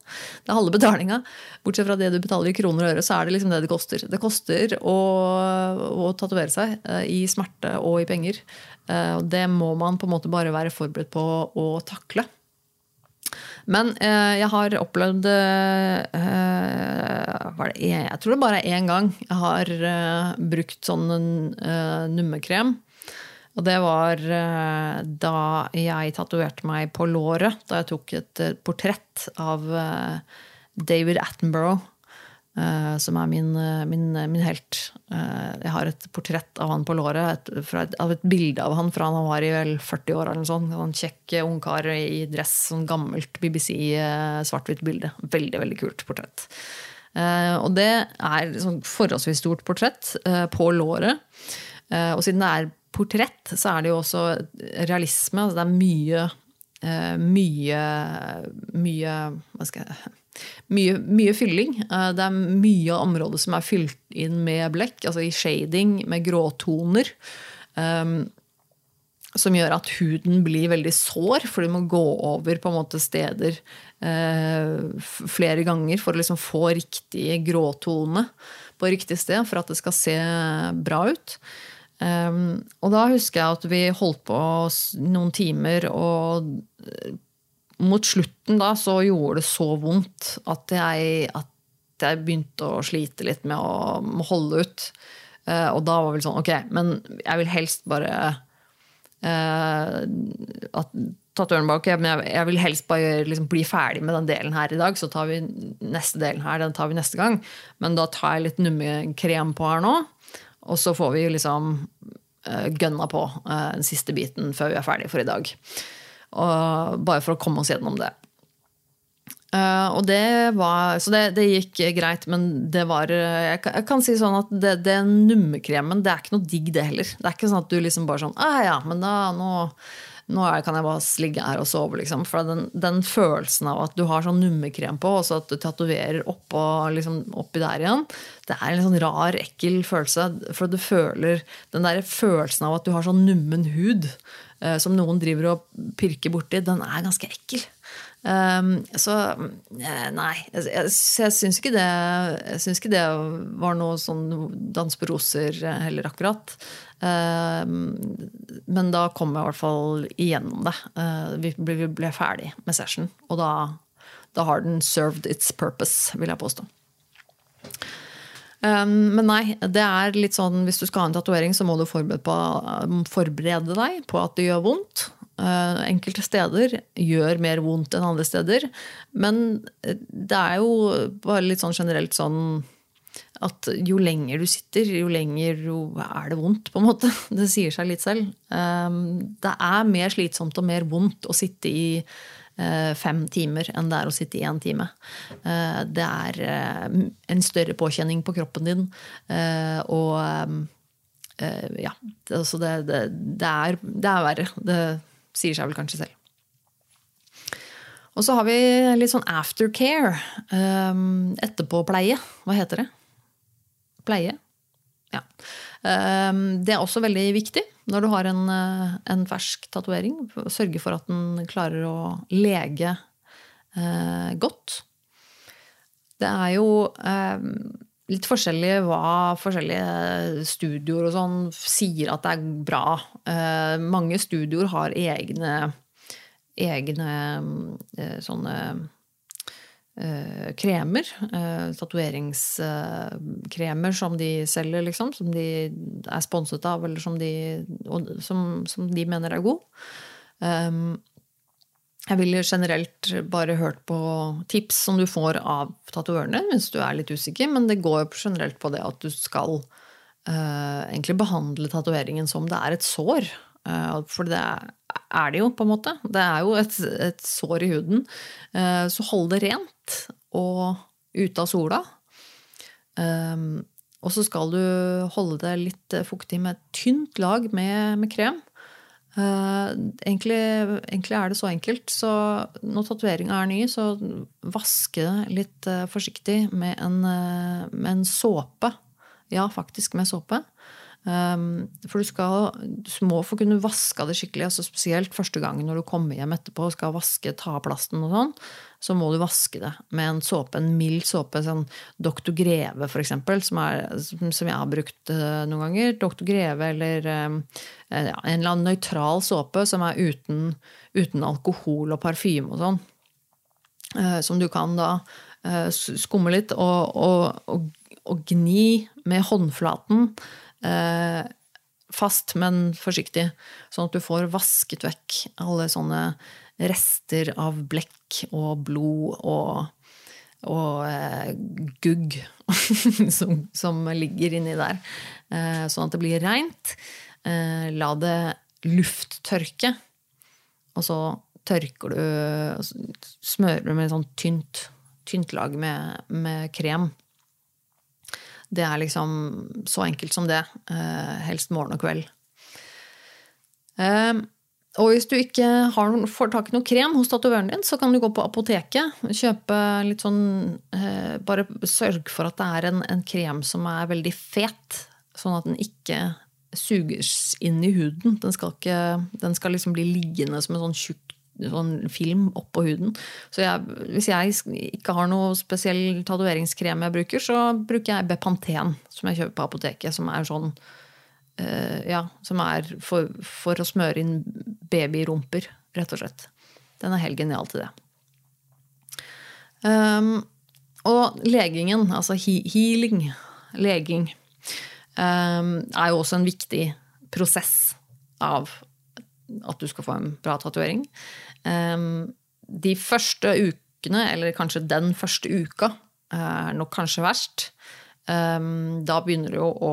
Det er halve betalinga. Bortsett fra det du betaler i kroner og øre, så er det liksom det det koster. Det koster å, å tatovere seg uh, i smerte og i penger. det må man på en måte bare være forberedt på å takle. Men eh, jeg har opplevd eh, det, Jeg tror det bare er én gang jeg har eh, brukt sånn eh, nummekrem. Og det var eh, da jeg tatoverte meg på låret. Da jeg tok et eh, portrett av David Attenborough som er min, min, min helt. Jeg har et portrett av han på låret. Et, et, av et bilde av han fra han var i vel 40 år. eller sånt. En kjekk ungkar i dress. Sånn gammelt BBC svart-hvitt bilde. Veldig veldig kult portrett. og det er sånn forholdsvis stort portrett på låret. og siden det er portrett, så er det jo også realisme. Altså det er mye mye, mye skal jeg mye, mye, fylling. Eh, det er mye av området som er fylt inn med blekk, altså i shading, med gråtoner. Um, som gjør at huden blir veldig sår, for du må gå over på en måte steder uh, flere ganger for å liksom få riktig gråtone på riktig sted for at det skal se bra ut. Um, og da husker jeg at vi holdt på noen timer og mot slutten da så gjorde det så vondt at jeg, at jeg begynte å slite litt med å, med holde ut. Uh, og da var det sånn Ok, men jeg vil helst bare uh, at Tatovøren bak. Okay, men jeg, vil helst bare liksom, bli ferdig med den delen her i dag. Så tar vi neste delen her, den tar vi neste gang. Men da tar jeg litt nummekrem på her nå. Og så får vi liksom uh, gønna på den siste biten før vi er ferdig for i dag. bare for å komme oss gjennom det. Uh, og det var, så det, det, gikk greit, men det var Jeg kan, jeg kan si sånn at det, det nummerkremen det er ikke noe digg, det heller. Det er ikke sånn at du liksom bare sånn ah, ja, men da, nå, nå kan jeg bare ligge her og sove, liksom. For den, den, følelsen av at du har sånn nummekrem på, og så at du tatoverer oppå liksom, oppi der igjen, det er en sånn rar, ekkel følelse. For du føler den der følelsen av at du har sånn nummen hud eh, som noen driver og pirker borti, den er ganske ekkel. Um, så eh, nei, jeg, jeg, jeg syns ikke, ikke, det var noe sånn dans på roser heller, akkurat. Um, men da kom jeg i hvert fall igjennom det. Uh, vi, ble, vi, ble, ferdig med session, og da, da, har den served its purpose, vil jeg påstå. Um, men nei, det er litt sånn hvis du skal ha en tatovering, så må du forberede, på, forberede deg på at det gjør vondt. Eh, enkelte steder gjør mer vondt enn andre steder. Men eh, det er jo bare litt sånn generelt sånn at jo lenger du sitter, jo lenger jo er det vondt, på en måte. Det sier seg litt selv. Eh, det er mer slitsomt og mer vondt å sitte i fem timer enn det er å sitte i én time. Det er en større påkjenning på kroppen din. Og ja, altså det, det, det, er, det er verre. Det, sier seg vel kanskje selv. Og så har vi litt sånn aftercare. Um, etterpåpleie. Hva heter det? Pleie? Ja. Um, det er også veldig viktig når du har en, uh, en fersk tatovering. Sørge for at den klarer å lege eh, godt. Det er jo eh, litt forskjellig hva forskjellige studioer og sånn sier at det er bra. Eh, mange studioer har egne, egne eh, sånne eh, kremer. Eh, Tatoveringskremer som de selger, liksom. Som de er sponset av, eller som de, som, som de mener er god. Um, jeg ville generelt bare hørt på tips som du får av tatovørene hvis du er litt usikker, men det går generelt på det at du skal uh, egentlig behandle tatoveringen som det er et sår. Uh, for det er det jo, på en måte. Det er jo et, et sår i huden. Uh, så hold det rent og ute av sola. Um, og så skal du holde det litt fuktig med et tynt lag med, med krem. Uh, egentlig, egentlig, er det så enkelt. Så når tatoveringa er ny, så vaske det litt uh, forsiktig med en, med en, såpe. Ja, faktisk med såpe. Um, for du, skal, du må få kunne vaske det skikkelig, altså spesielt første gangen når du kommer hjem etterpå og skal vaske, ta plasten og sånn. Så må du vaske det med en såpe, en mild såpe, sånn Dr. Greve eksempel, som, som, jeg har brukt uh, noen ganger. Dr. Greve eller um, ja, en eller annen nøytral såpe som er uten, uten alkohol og parfyme og sånn. Uh, som du kan da skumme litt og, og, og, og gni med håndflaten eh, fast, men forsiktig. Sånn at du får vasket vekk alle sånne rester av blekk og blod og, og eh, gugg som, som, ligger inni der. Eh, sånn at det blir reint. Eh, la det lufttørke. Og så tørker du Smører du med sånn tynt, tynt lag med, med krem. Det er liksom så enkelt som det. Eh, helst morgen og kveld. Eh, og hvis du ikke har, får tak i noe krem hos tatovøren din, så kan du gå på apoteket. Kjøpe litt sånn eh, Bare sørg for at det er en, en krem som er veldig fet. Sånn at den ikke suges inn i huden. Den skal, ikke, den skal liksom bli liggende som en sånn tjukk sånn film oppå huden. Så jeg, hvis jeg ikke har noe spesiell tatoveringskrem jeg bruker, så bruker jeg Bepanten, som jeg kjøper på apoteket, som er sånn uh, Ja, som er for, for, å smøre inn babyrumper, rett og slett. Den er helt genial til det. Um, og legingen, altså he healing, leging, um, er jo også en viktig prosess av at du skal få en bra tatovering. Ehm, de første ukene, eller kanskje den første uka, er nok kanskje verst. Ehm, da begynner det jo å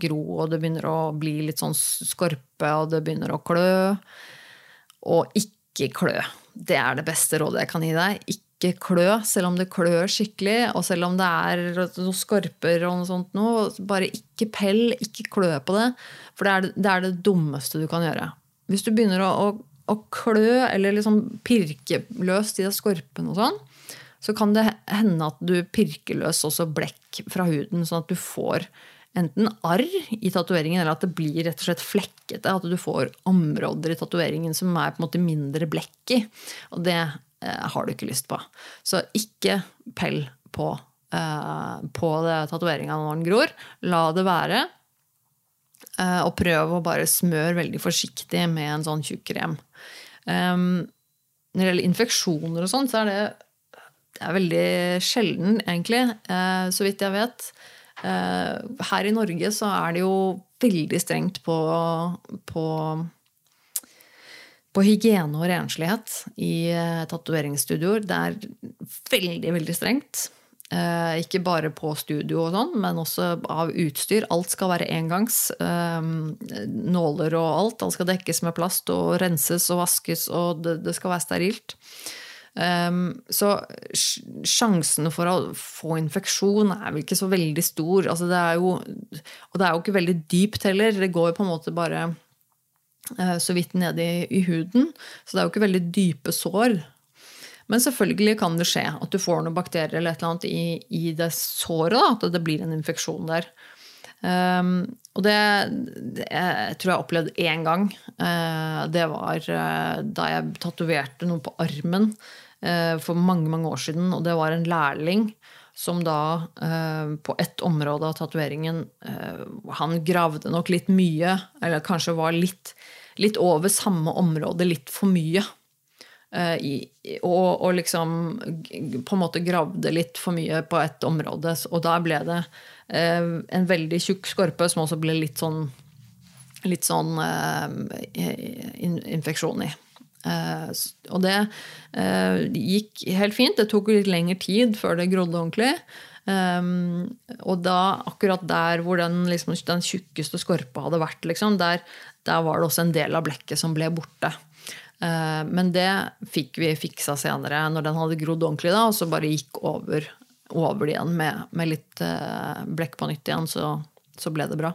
gro, og det begynner å bli litt sånn skorpe, og det begynner å klø. Og ikke klø. Det er det beste rådet jeg kan gi deg. Ikke klø, selv om det klør skikkelig, og selv om det er noen skorper og noe sånt noe. Bare ikke pell, ikke klø på det. For det er det, det er det dummeste du kan gjøre. Hvis du begynner å, å å klø eller liksom pirke løs de skorpene og sånn, så kan det hende at du pirker løs også blekk fra huden, sånn at du får enten arr i tatoveringen, eller at det blir rett og slett flekkete. At du får områder i tatoveringen som er på en måte mindre blekk i. Og det eh, har du ikke lyst på. Så ikke pell på, eh, på tatoveringa når den gror. La det være. Eh, og prøv å bare smøre veldig forsiktig med en sånn tjukk krem. Um, når det gjelder infeksjoner og sånn, så er det, det er veldig sjelden, egentlig, uh, så vidt jeg vet. Uh, her i Norge så er det jo veldig strengt på, på, på hygiene og renslighet i uh, tatoveringsstudioer. Det er veldig, veldig strengt. Eh, ikke bare på studio og sånn, men også av utstyr. Alt skal være engangs. Eh, nåler og alt. Alt skal dekkes med plast og renses og vaskes, og det, skal være sterilt. Eh, så sjansen for å få infeksjon er vel ikke så veldig stor. Altså det jo, og det er jo ikke veldig dypt heller. Det går jo på en måte bare så vidt nedi i huden. Så det er jo ikke veldig dype sår. Men selvfølgelig kan det skje at du får noen bakterier eller et eller annet i, i det såret. Da, at det blir en infeksjon der. Um, og det, det jeg tror jeg opplevde én gang. Uh, det var uh, da jeg tatoverte noe på armen uh, for mange mange år siden. Og det var en lærling som da på ett område av tatoveringen Han gravde nok litt mye, eller kanskje var litt, litt over samme område litt for mye. Eh, og, og, liksom på en måte gravde litt for mye på et område. Og da ble det eh, en veldig tjukk skorpe som også ble litt sånn, litt sånn eh, infeksjon i. Og det gikk helt fint. Det tok litt lengre tid før det grodde ordentlig. Um, og da, akkurat der hvor den, liksom, den tjukkeste skorpa hadde vært, liksom, der, der, var det også en del av blekket som ble borte. Eh, men det fikk vi fiksa senere, når den hadde grodd ordentlig, da, og så bare gikk over, over det igjen med, med, litt eh, blekk på nytt igjen, så, så, ble det bra.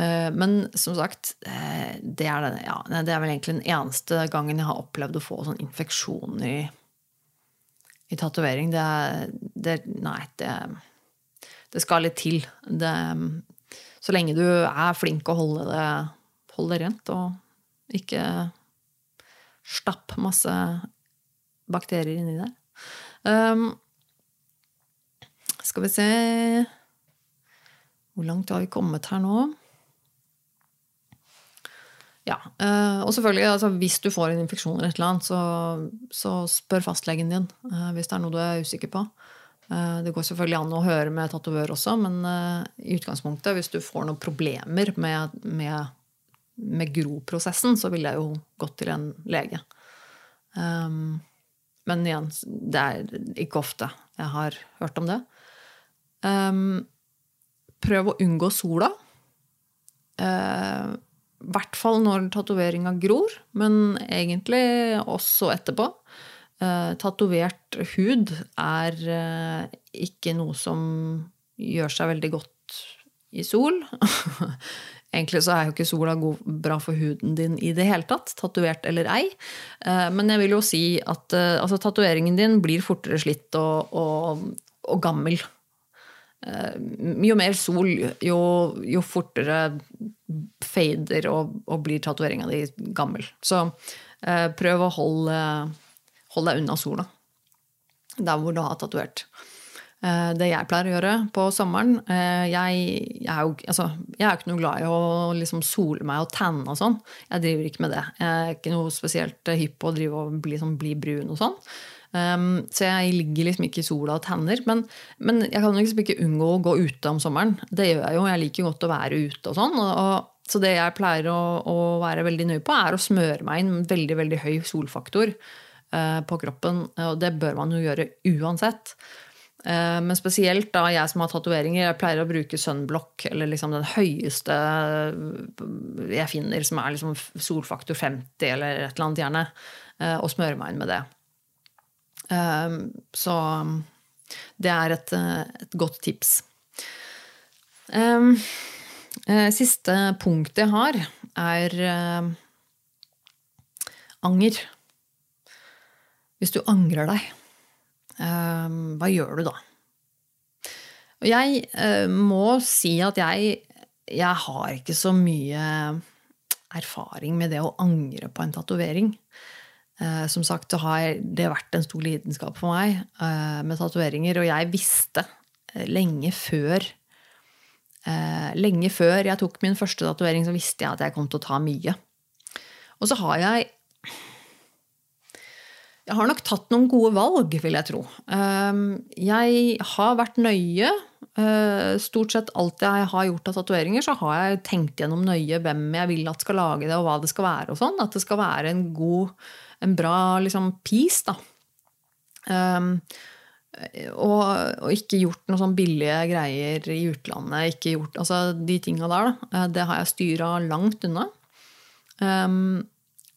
Eh, men som sagt, det er, det, ja, det er, vel egentlig den eneste gangen jeg har opplevd å få sånn infeksjon i, i tatovering. Det, det, Nei, det, det skal litt til. så lenge du er flink å holde det, holde det rent og ikke stapp masse bakterier inni der. Um, skal vi se Hvor langt har vi kommet her nå? Ja. Uh, og selvfølgelig, altså, hvis du får en infeksjon eller et eller annet, så, så spør fastlegen din uh, hvis det er noe du er usikker på. Uh, det går selvfølgelig an å høre med tatovør også, men i utgangspunktet, hvis du får noen problemer med, med med groprosessen, så ville jeg jo gått til en lege. Um, men igjen, det er ikke ofte jeg har hørt om det. Um, prøv å unngå sola. I uh, hvert fall når tatoveringa gror, men egentlig også etterpå. Tatovert hud er uh, ikke noe som gjør seg veldig godt i sol. Egentlig så er jo ikke sola god, bra for huden din i det hele tatt, tatovert eller ei. Eh, men jeg vil jo si at eh, altså, tatoveringen din blir fortere slitt og, og, og gammel. Eh, jo mer sol, jo, jo fortere fader og, og blir tatoveringa di gammel. Så prøv å holde, holde deg unna sola der hvor du har tatovert. Eh, det jeg pleier å gjøre på sommeren eh, Jeg, jeg er jo altså, jeg er ikke noe glad i å liksom sole meg og tanne og sånn. Jeg driver ikke med det. Jeg er ikke noe spesielt hypp på å drive og bli, sånn, bli brun og sånn. Um, så jeg ligger liksom ikke i sola og tanner. Men, men, jeg kan liksom ikke unngå å gå ute om sommeren. Det gjør jeg jo. Jeg liker godt å være ute og sånn. Og, og, så det jeg pleier å, å, være veldig nøye på, er å smøre meg inn veldig, veldig høy solfaktor uh, på kroppen. Og det bør man jo gjøre uansett. Eh, men spesielt da jeg som har tatoveringer, jeg pleier å bruke sunblock, eller liksom den høyeste jeg finner, som er liksom solfaktor 50 eller et eller annet, gjerne, eh, og smøre meg inn med det. Eh, så det er et, et godt tips. Siste punkt jeg har, er anger. Hvis du angrer deg, eh, hva gjør du da? Og jeg eh, må si at jeg, jeg har ikke så mye erfaring med det å angre på en tatovering. Eh, som sagt så har det vært en stor lidenskap for meg eh, med tatoveringer. Og jeg visste eh, lenge før eh, Lenge før jeg tok min første tatovering, så visste jeg at jeg kom til å ta mye. Og så har jeg Jeg har nok tatt noen gode valg, vil jeg tro. Eh, jeg har vært nøye. Eh, stort sett alt jeg har gjort av tatoveringer, så har jeg tenkt gjennom nøye hvem jeg vil at skal lage det, og hva det skal være. og sånn. At det skal være en god en bra liksom, piece, da. Um, og, og, ikke gjort noen sånn billige greier i utlandet. ikke gjort, altså De tinga der, da, eh, det har jeg styra langt unna. Um,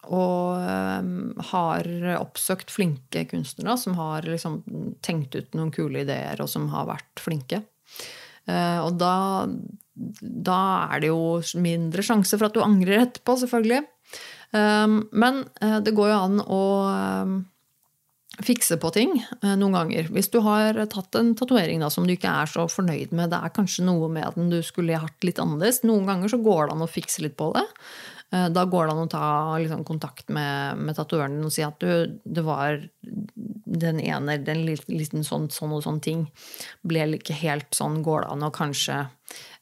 og um, har oppsøkt flinke kunstnere som har liksom tenkt ut noen kule ideer, og som har vært flinke. Uh, og da, da er det jo mindre sjanse for at du angrer etterpå, selvfølgelig. Um, men uh, det går jo an å um, fikse på ting uh, noen ganger. Hvis du har tatt en tatovering som du ikke er så fornøyd med, det er kanskje noe med den du skulle hatt litt annerledes, noen ganger så går det an å fikse litt på det. Uh, da går det an å ta liksom, kontakt med, med tatoøren og si at du, det var den ene, den liten sånn, sånn og sånn ting ble ikke helt sånn. Går det an å kanskje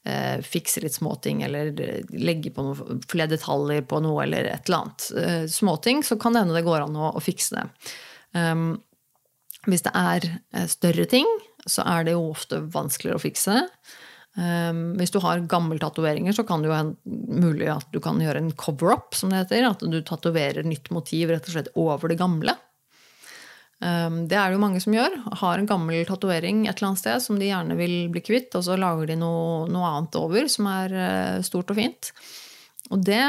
eh, fikse litt småting eller legge på noe, flere detaljer på noe eller et eller annet eh, småting, så kan det hende det går an å, å fikse det. Um, hvis det er eh, større ting, så er det jo ofte vanskeligere å fikse. Um, hvis du har gammeltatoveringer, så kan det jo være mulig at du kan gjøre en cover-up, som det heter. At du tatoverer nytt motiv rett og slett over det gamle. Um, det er det jo mange som gjør. Har en gammel tatovering et eller annet sted som de gjerne vil bli kvitt, og så lager de noe, noe annet over som er uh, stort og fint. Og det,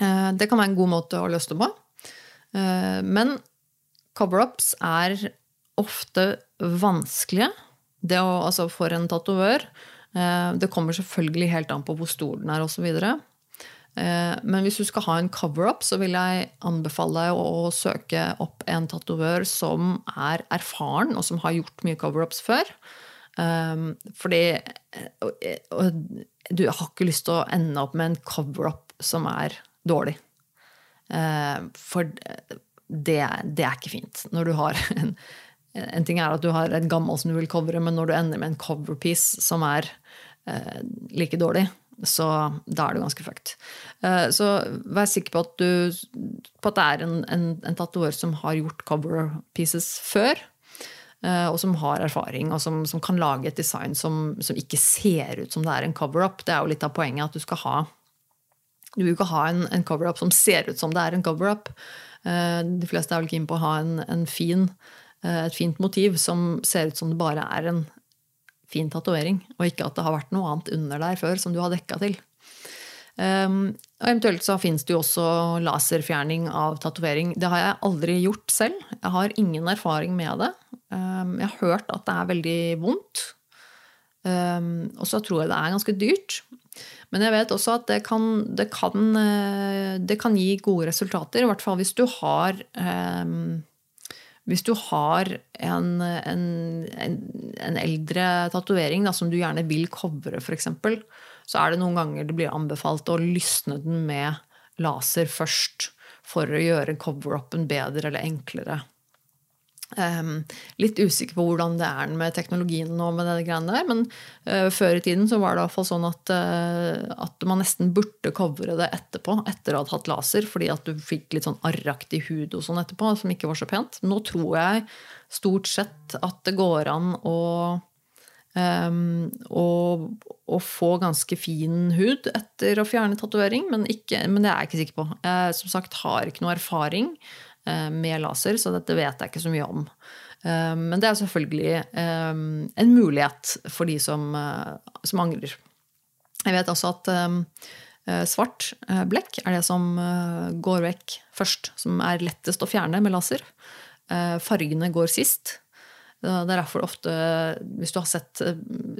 uh, det kan være en god måte å løse det på. Uh, men cover-ups er ofte vanskelige det å, altså for en tatovør. Det kommer selvfølgelig helt an på hvor stor den er osv. Eh, men hvis du skal ha en cover-up, så vil jeg anbefale deg å søke opp en tatovør som er erfaren, og som har gjort mye cover-ups før. Eh, fordi du har ikke lyst til å ende opp med en cover-up som er dårlig. Eh, for det, det er ikke fint. Når du har en, en ting er at du har et gammelt som du vil covre, men når du ender med en cover-piece som er like dårlig, så da er du ganske fucked. Eh, så vær sikker på at, du, på at det er en, en, en tatover som har gjort coverpieces før. Eh, og som har erfaring, og som, som kan lage et design som, som, ikke ser ut som det er en cover-up. Det er jo litt av poenget at du skal ha Du vil ikke ha en, en cover-up som ser ut som det er en cover-up. Eh, de fleste er vel keen på å ha en fin, et fint motiv som ser ut som det bare er en, fin tatovering, og ikke at det har vært noe annet under der før som du har dekka til. Um, og eventuelt så fins det jo også laserfjerning av tatovering. Det har jeg aldri gjort selv. Jeg har ingen erfaring med det. Um, jeg har hørt at det er veldig vondt. Um, og så tror jeg det er ganske dyrt. Men jeg vet også at det kan, det kan, eh, det kan gi gode resultater. I hvert fall hvis du har um, hvis du har en, en, en, en eldre tatovering som du gjerne vil covre, f.eks., så er det noen ganger det blir anbefalt å lysne den med laser først for å gjøre cover-upen bedre eller enklere. Um, litt usikker på hvordan det er med teknologien nå, med det greiene der, men uh, før i tiden så var det i hvert fall sånn at, uh, at man nesten burde covre det etterpå, etter å ha hatt laser, fordi at du fikk litt sånn arraktig hud og sånn etterpå, som ikke var så pent. Nå tror jeg stort sett at det går an å um, å, å, få ganske fin hud etter å fjerne tatovering, men, men, det er jeg ikke sikker på. Jeg som sagt har ikke noe erfaring. Eh, med laser, så dette vet jeg ikke så mye om. Eh, men det er selvfølgelig eh, en mulighet for de som, som angrer. Jeg vet også at svart blekk er det som går vekk først, som er lettest å fjerne med laser. Fargene går sist. Det er derfor ofte, hvis du har sett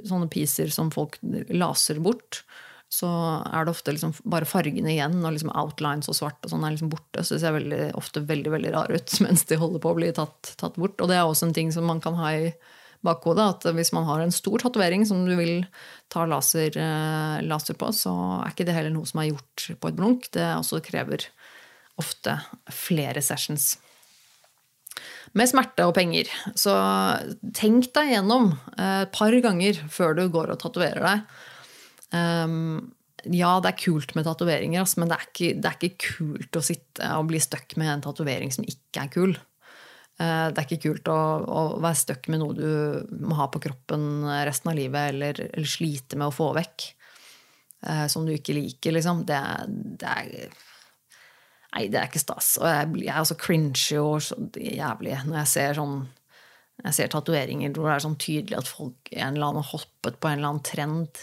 sånne piecer som folk laser bort, så er det ofte liksom bare fargene igjen, og liksom outlines og svart og sånn er liksom borte. Så det ser veldig, ofte veldig veldig rar ut mens de holder på å bli tatt, tatt, bort. Og det er også en ting som man kan ha i bakhodet, at hvis man har en stor tatovering som du vil ta laser, eh, laser, på, så er ikke det heller noe som er gjort på et blunk. Det også krever ofte flere sessions. Med smerte og penger. Så tenk deg gjennom eh, et par ganger før du går og tatoverer deg Um, ja, det er kult med tatoveringer, men det er, ikke, det er, ikke, kult å sitte og bli stuck med en tatovering som ikke er kul. Uh, det er ikke kult å, å være stuck med noe du må ha på kroppen resten av livet, eller, eller slite med å få vekk. Uh, som du ikke liker, liksom. Det, det, er Nei, det er ikke stas. Og jeg, jeg også cringy og så jævlig når jeg ser sånn jeg ser tatoveringer hvor det er sånn tydelig at folk en eller annen hoppet på en eller annen trend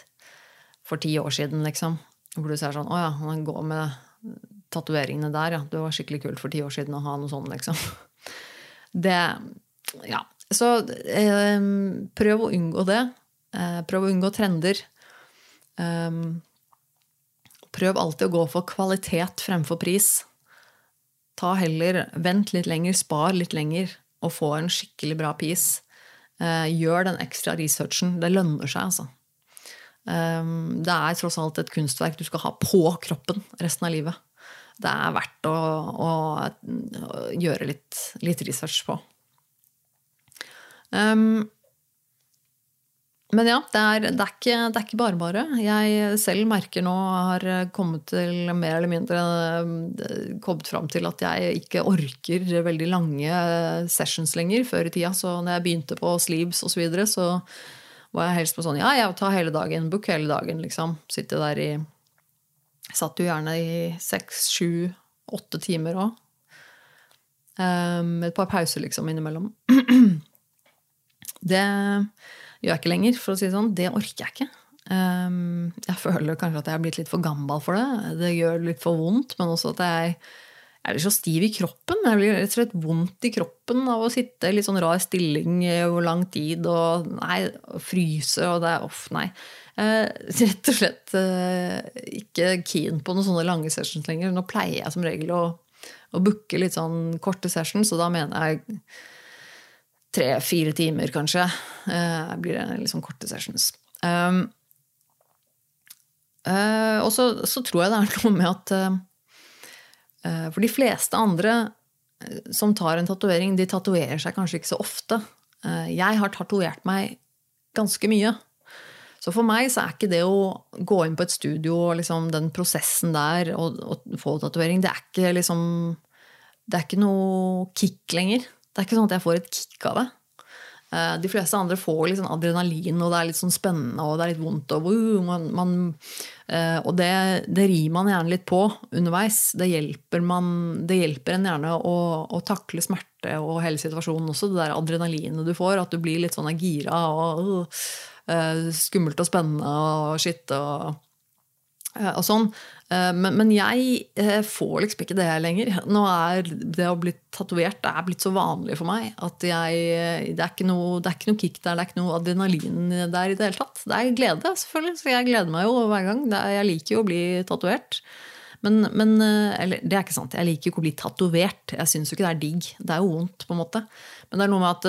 for ti år siden, liksom. Hvor du ser sånn Å ja, han går med tatoveringene der, ja. Det var skikkelig kult for ti år siden å ha noe sånt, liksom. Det Ja. Så eh, prøv å unngå det. Eh, prøv å unngå trender. Um, prøv alltid å gå for kvalitet fremfor pris. Ta heller, Vent litt lenger, spar litt lenger, og få en skikkelig bra pris. Eh, gjør den ekstra researchen. Det lønner seg, altså. Ehm, det er tross alt et kunstverk du skal ha på kroppen resten av livet. Det er verdt å, å, gjøre litt, litt, research på. Um, men ja, det er, det, er ikke, det er, ikke, bare bare. Jeg selv merker nå har kommet til mer eller mindre eh, kommet fram til at jeg ikke orker veldig lange sessions lenger. Før i tida, så når jeg begynte på sleeves osv., så, videre, så var jeg helst på sånn ja, jeg tar hele dagen, book hele dagen, liksom. Sitte der i Satt jo gjerne i seks, sju, åtte timer òg. Um, et par pauser liksom innimellom. det gjør jeg ikke lenger, for å si det sånn. Det orker jeg ikke. Um, jeg føler kanskje at jeg er blitt litt for gammel for det. Det gjør litt for vondt, men også at jeg jeg blir så stiv i kroppen. Jeg blir rett og slett vondt i kroppen av å sitte i litt sånn rar stilling over lang tid og nei, fryse og det er off, nei. Eh, rett og slett eh, ikke keen på noen sånne lange sessions lenger. Nå pleier jeg som regel å, å booke litt sånn korte sessions, og da mener jeg tre-fire timer, kanskje. Eh, blir det litt sånn korte sessions. Um, eh, og så, så, tror jeg det er noe med at eh, Eh, for de fleste andre eh, som tar en tatovering, de tatoverer seg kanskje ikke så ofte. Eh, jeg har tatovert meg ganske mye. Så for meg så er ikke det å gå inn på et studio og liksom den prosessen der og, og få tatovering, det er ikke liksom Det er ikke noe kick lenger. Det er ikke sånn at jeg får et kick av det. Eh, de fleste andre får litt sånn adrenalin, og det er litt sånn spennende og det er litt vondt. Og, uh, man, man, uh, og det, det, rir man gjerne litt på underveis. Det hjelper, man, det hjelper en gjerne å, å, takle smerte og hele situasjonen også. Det der adrenalinet du får, at du blir litt sånn gira og uh, skummelt og spennende og shit. og og sånn. Eh, men, men, jeg eh, får liksom ikke det lenger. Nå er det å bli tatovert det er blitt så vanlig for meg at jeg, det, er noe, det er ikke noe kick der, det er ikke noe adrenalin der i det hele tatt. Det er glede, selvfølgelig. Så jeg gleder meg jo hver gang. Jeg liker jo å bli tatovert. Men, men, eh, Eller det er ikke sant. Jeg liker jo ikke å bli tatovert. Jeg syns jo ikke det er digg. Det er jo vondt, på en måte. Men det er noe med at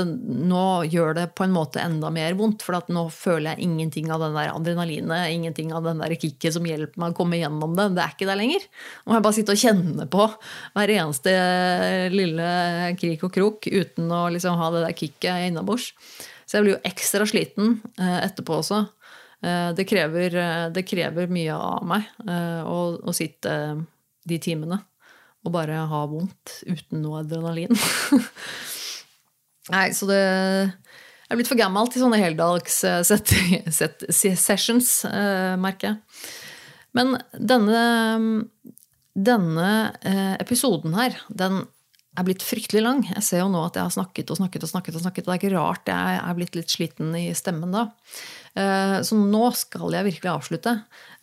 nå gjør det på en måte enda mer vondt. For nå føler jeg ingenting av den der adrenalinet, ingenting av den der kicket som hjelper meg å komme gjennom det. Det er ikke der lenger. Nå må jeg bare sitte og kjenne på hver eneste lille krik og krok uten å liksom ha det der kicket innabords. Så jeg blir jo ekstra sliten eh, etterpå også. Eh, det krever, det krever mye av meg eh, å, å sitte de timene og bare ha vondt uten noe adrenalin. Nei, så det Jeg er blitt for gammel til sånne heldags eh, eh, merker jeg. Men denne, denne eh, episoden her, den er blitt fryktelig lang. Jeg ser jo nå at jeg har snakket og snakket og snakket. Og snakket, og det er ikke rart jeg er blitt litt sliten i stemmen da. Så nå skal jeg virkelig avslutte.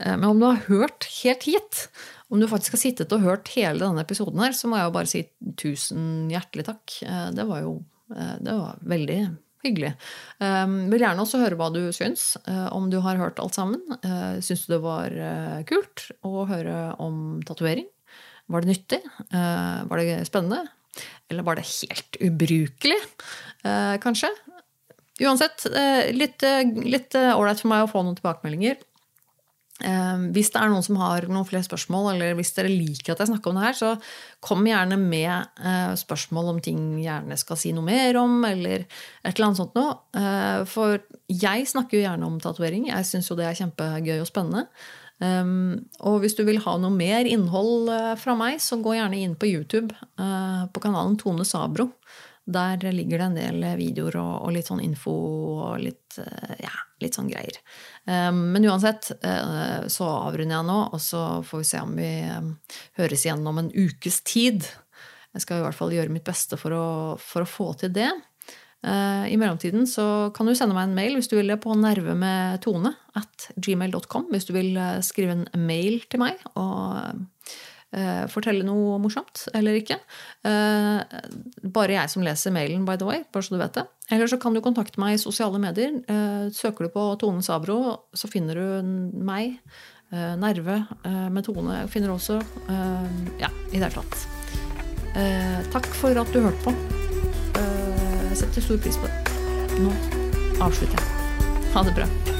Men om du har hørt helt hit, om du faktisk har sittet og hørt hele denne episoden her, så må jeg jo bare si tusen hjertelig takk. Det var jo Eh, det var veldig, hyggelig. Um, vil gjerne også høre hva du syns, uh, om du har hørt alt sammen. Uh, syns du det var kult å høre om tatovering? Var det nyttig? Var det spennende? Eller var det helt ubrukelig, kanskje? Uansett, litt ålreit for meg å få noen tilbakemeldinger. Ehm, hvis det er noen som har noen flere spørsmål, eller hvis dere liker at jeg snakker om det her, så kom gjerne med eh, spørsmål om ting gjerne skal si noe mer om, eller et eller annet sånt noe. Eh, for jeg snakker jo gjerne om tatovering. Jeg syns jo det er kjempegøy og spennende. Ehm, og hvis du vil ha noe mer innhold eh, fra meg, så gå gjerne inn på YouTube på kanalen Tone Sabro. Der ligger det en del videoer og, litt sånn info og litt, ja, litt sånn greier. Ehm, men uansett eh, så avrunder jeg nå, og så får vi se om vi ehm, høres igjen om en ukes tid. Jeg skal i hvert fall gjøre mitt beste for å, for å få til det. Eh, I mellomtiden så kan du sende meg en mail hvis du vil det på nervemedtone at gmail.com. Hvis du vil eh, skrive en mail til meg og eh, fortelle noe morsomt eller ikke. Eh, bare jeg som leser mailen, by the way, bare så du vet det. Eller så kan du kontakte meg i sosiale medier. Eh, søker du på Tone Sabro, så finner du meg. Eh, nerve eh, med Tone finner du også. Eh, ja, i det hele tatt. takk for at du hørte på. jeg setter stor pris på det. Nå avslutter jeg. Ha det bra.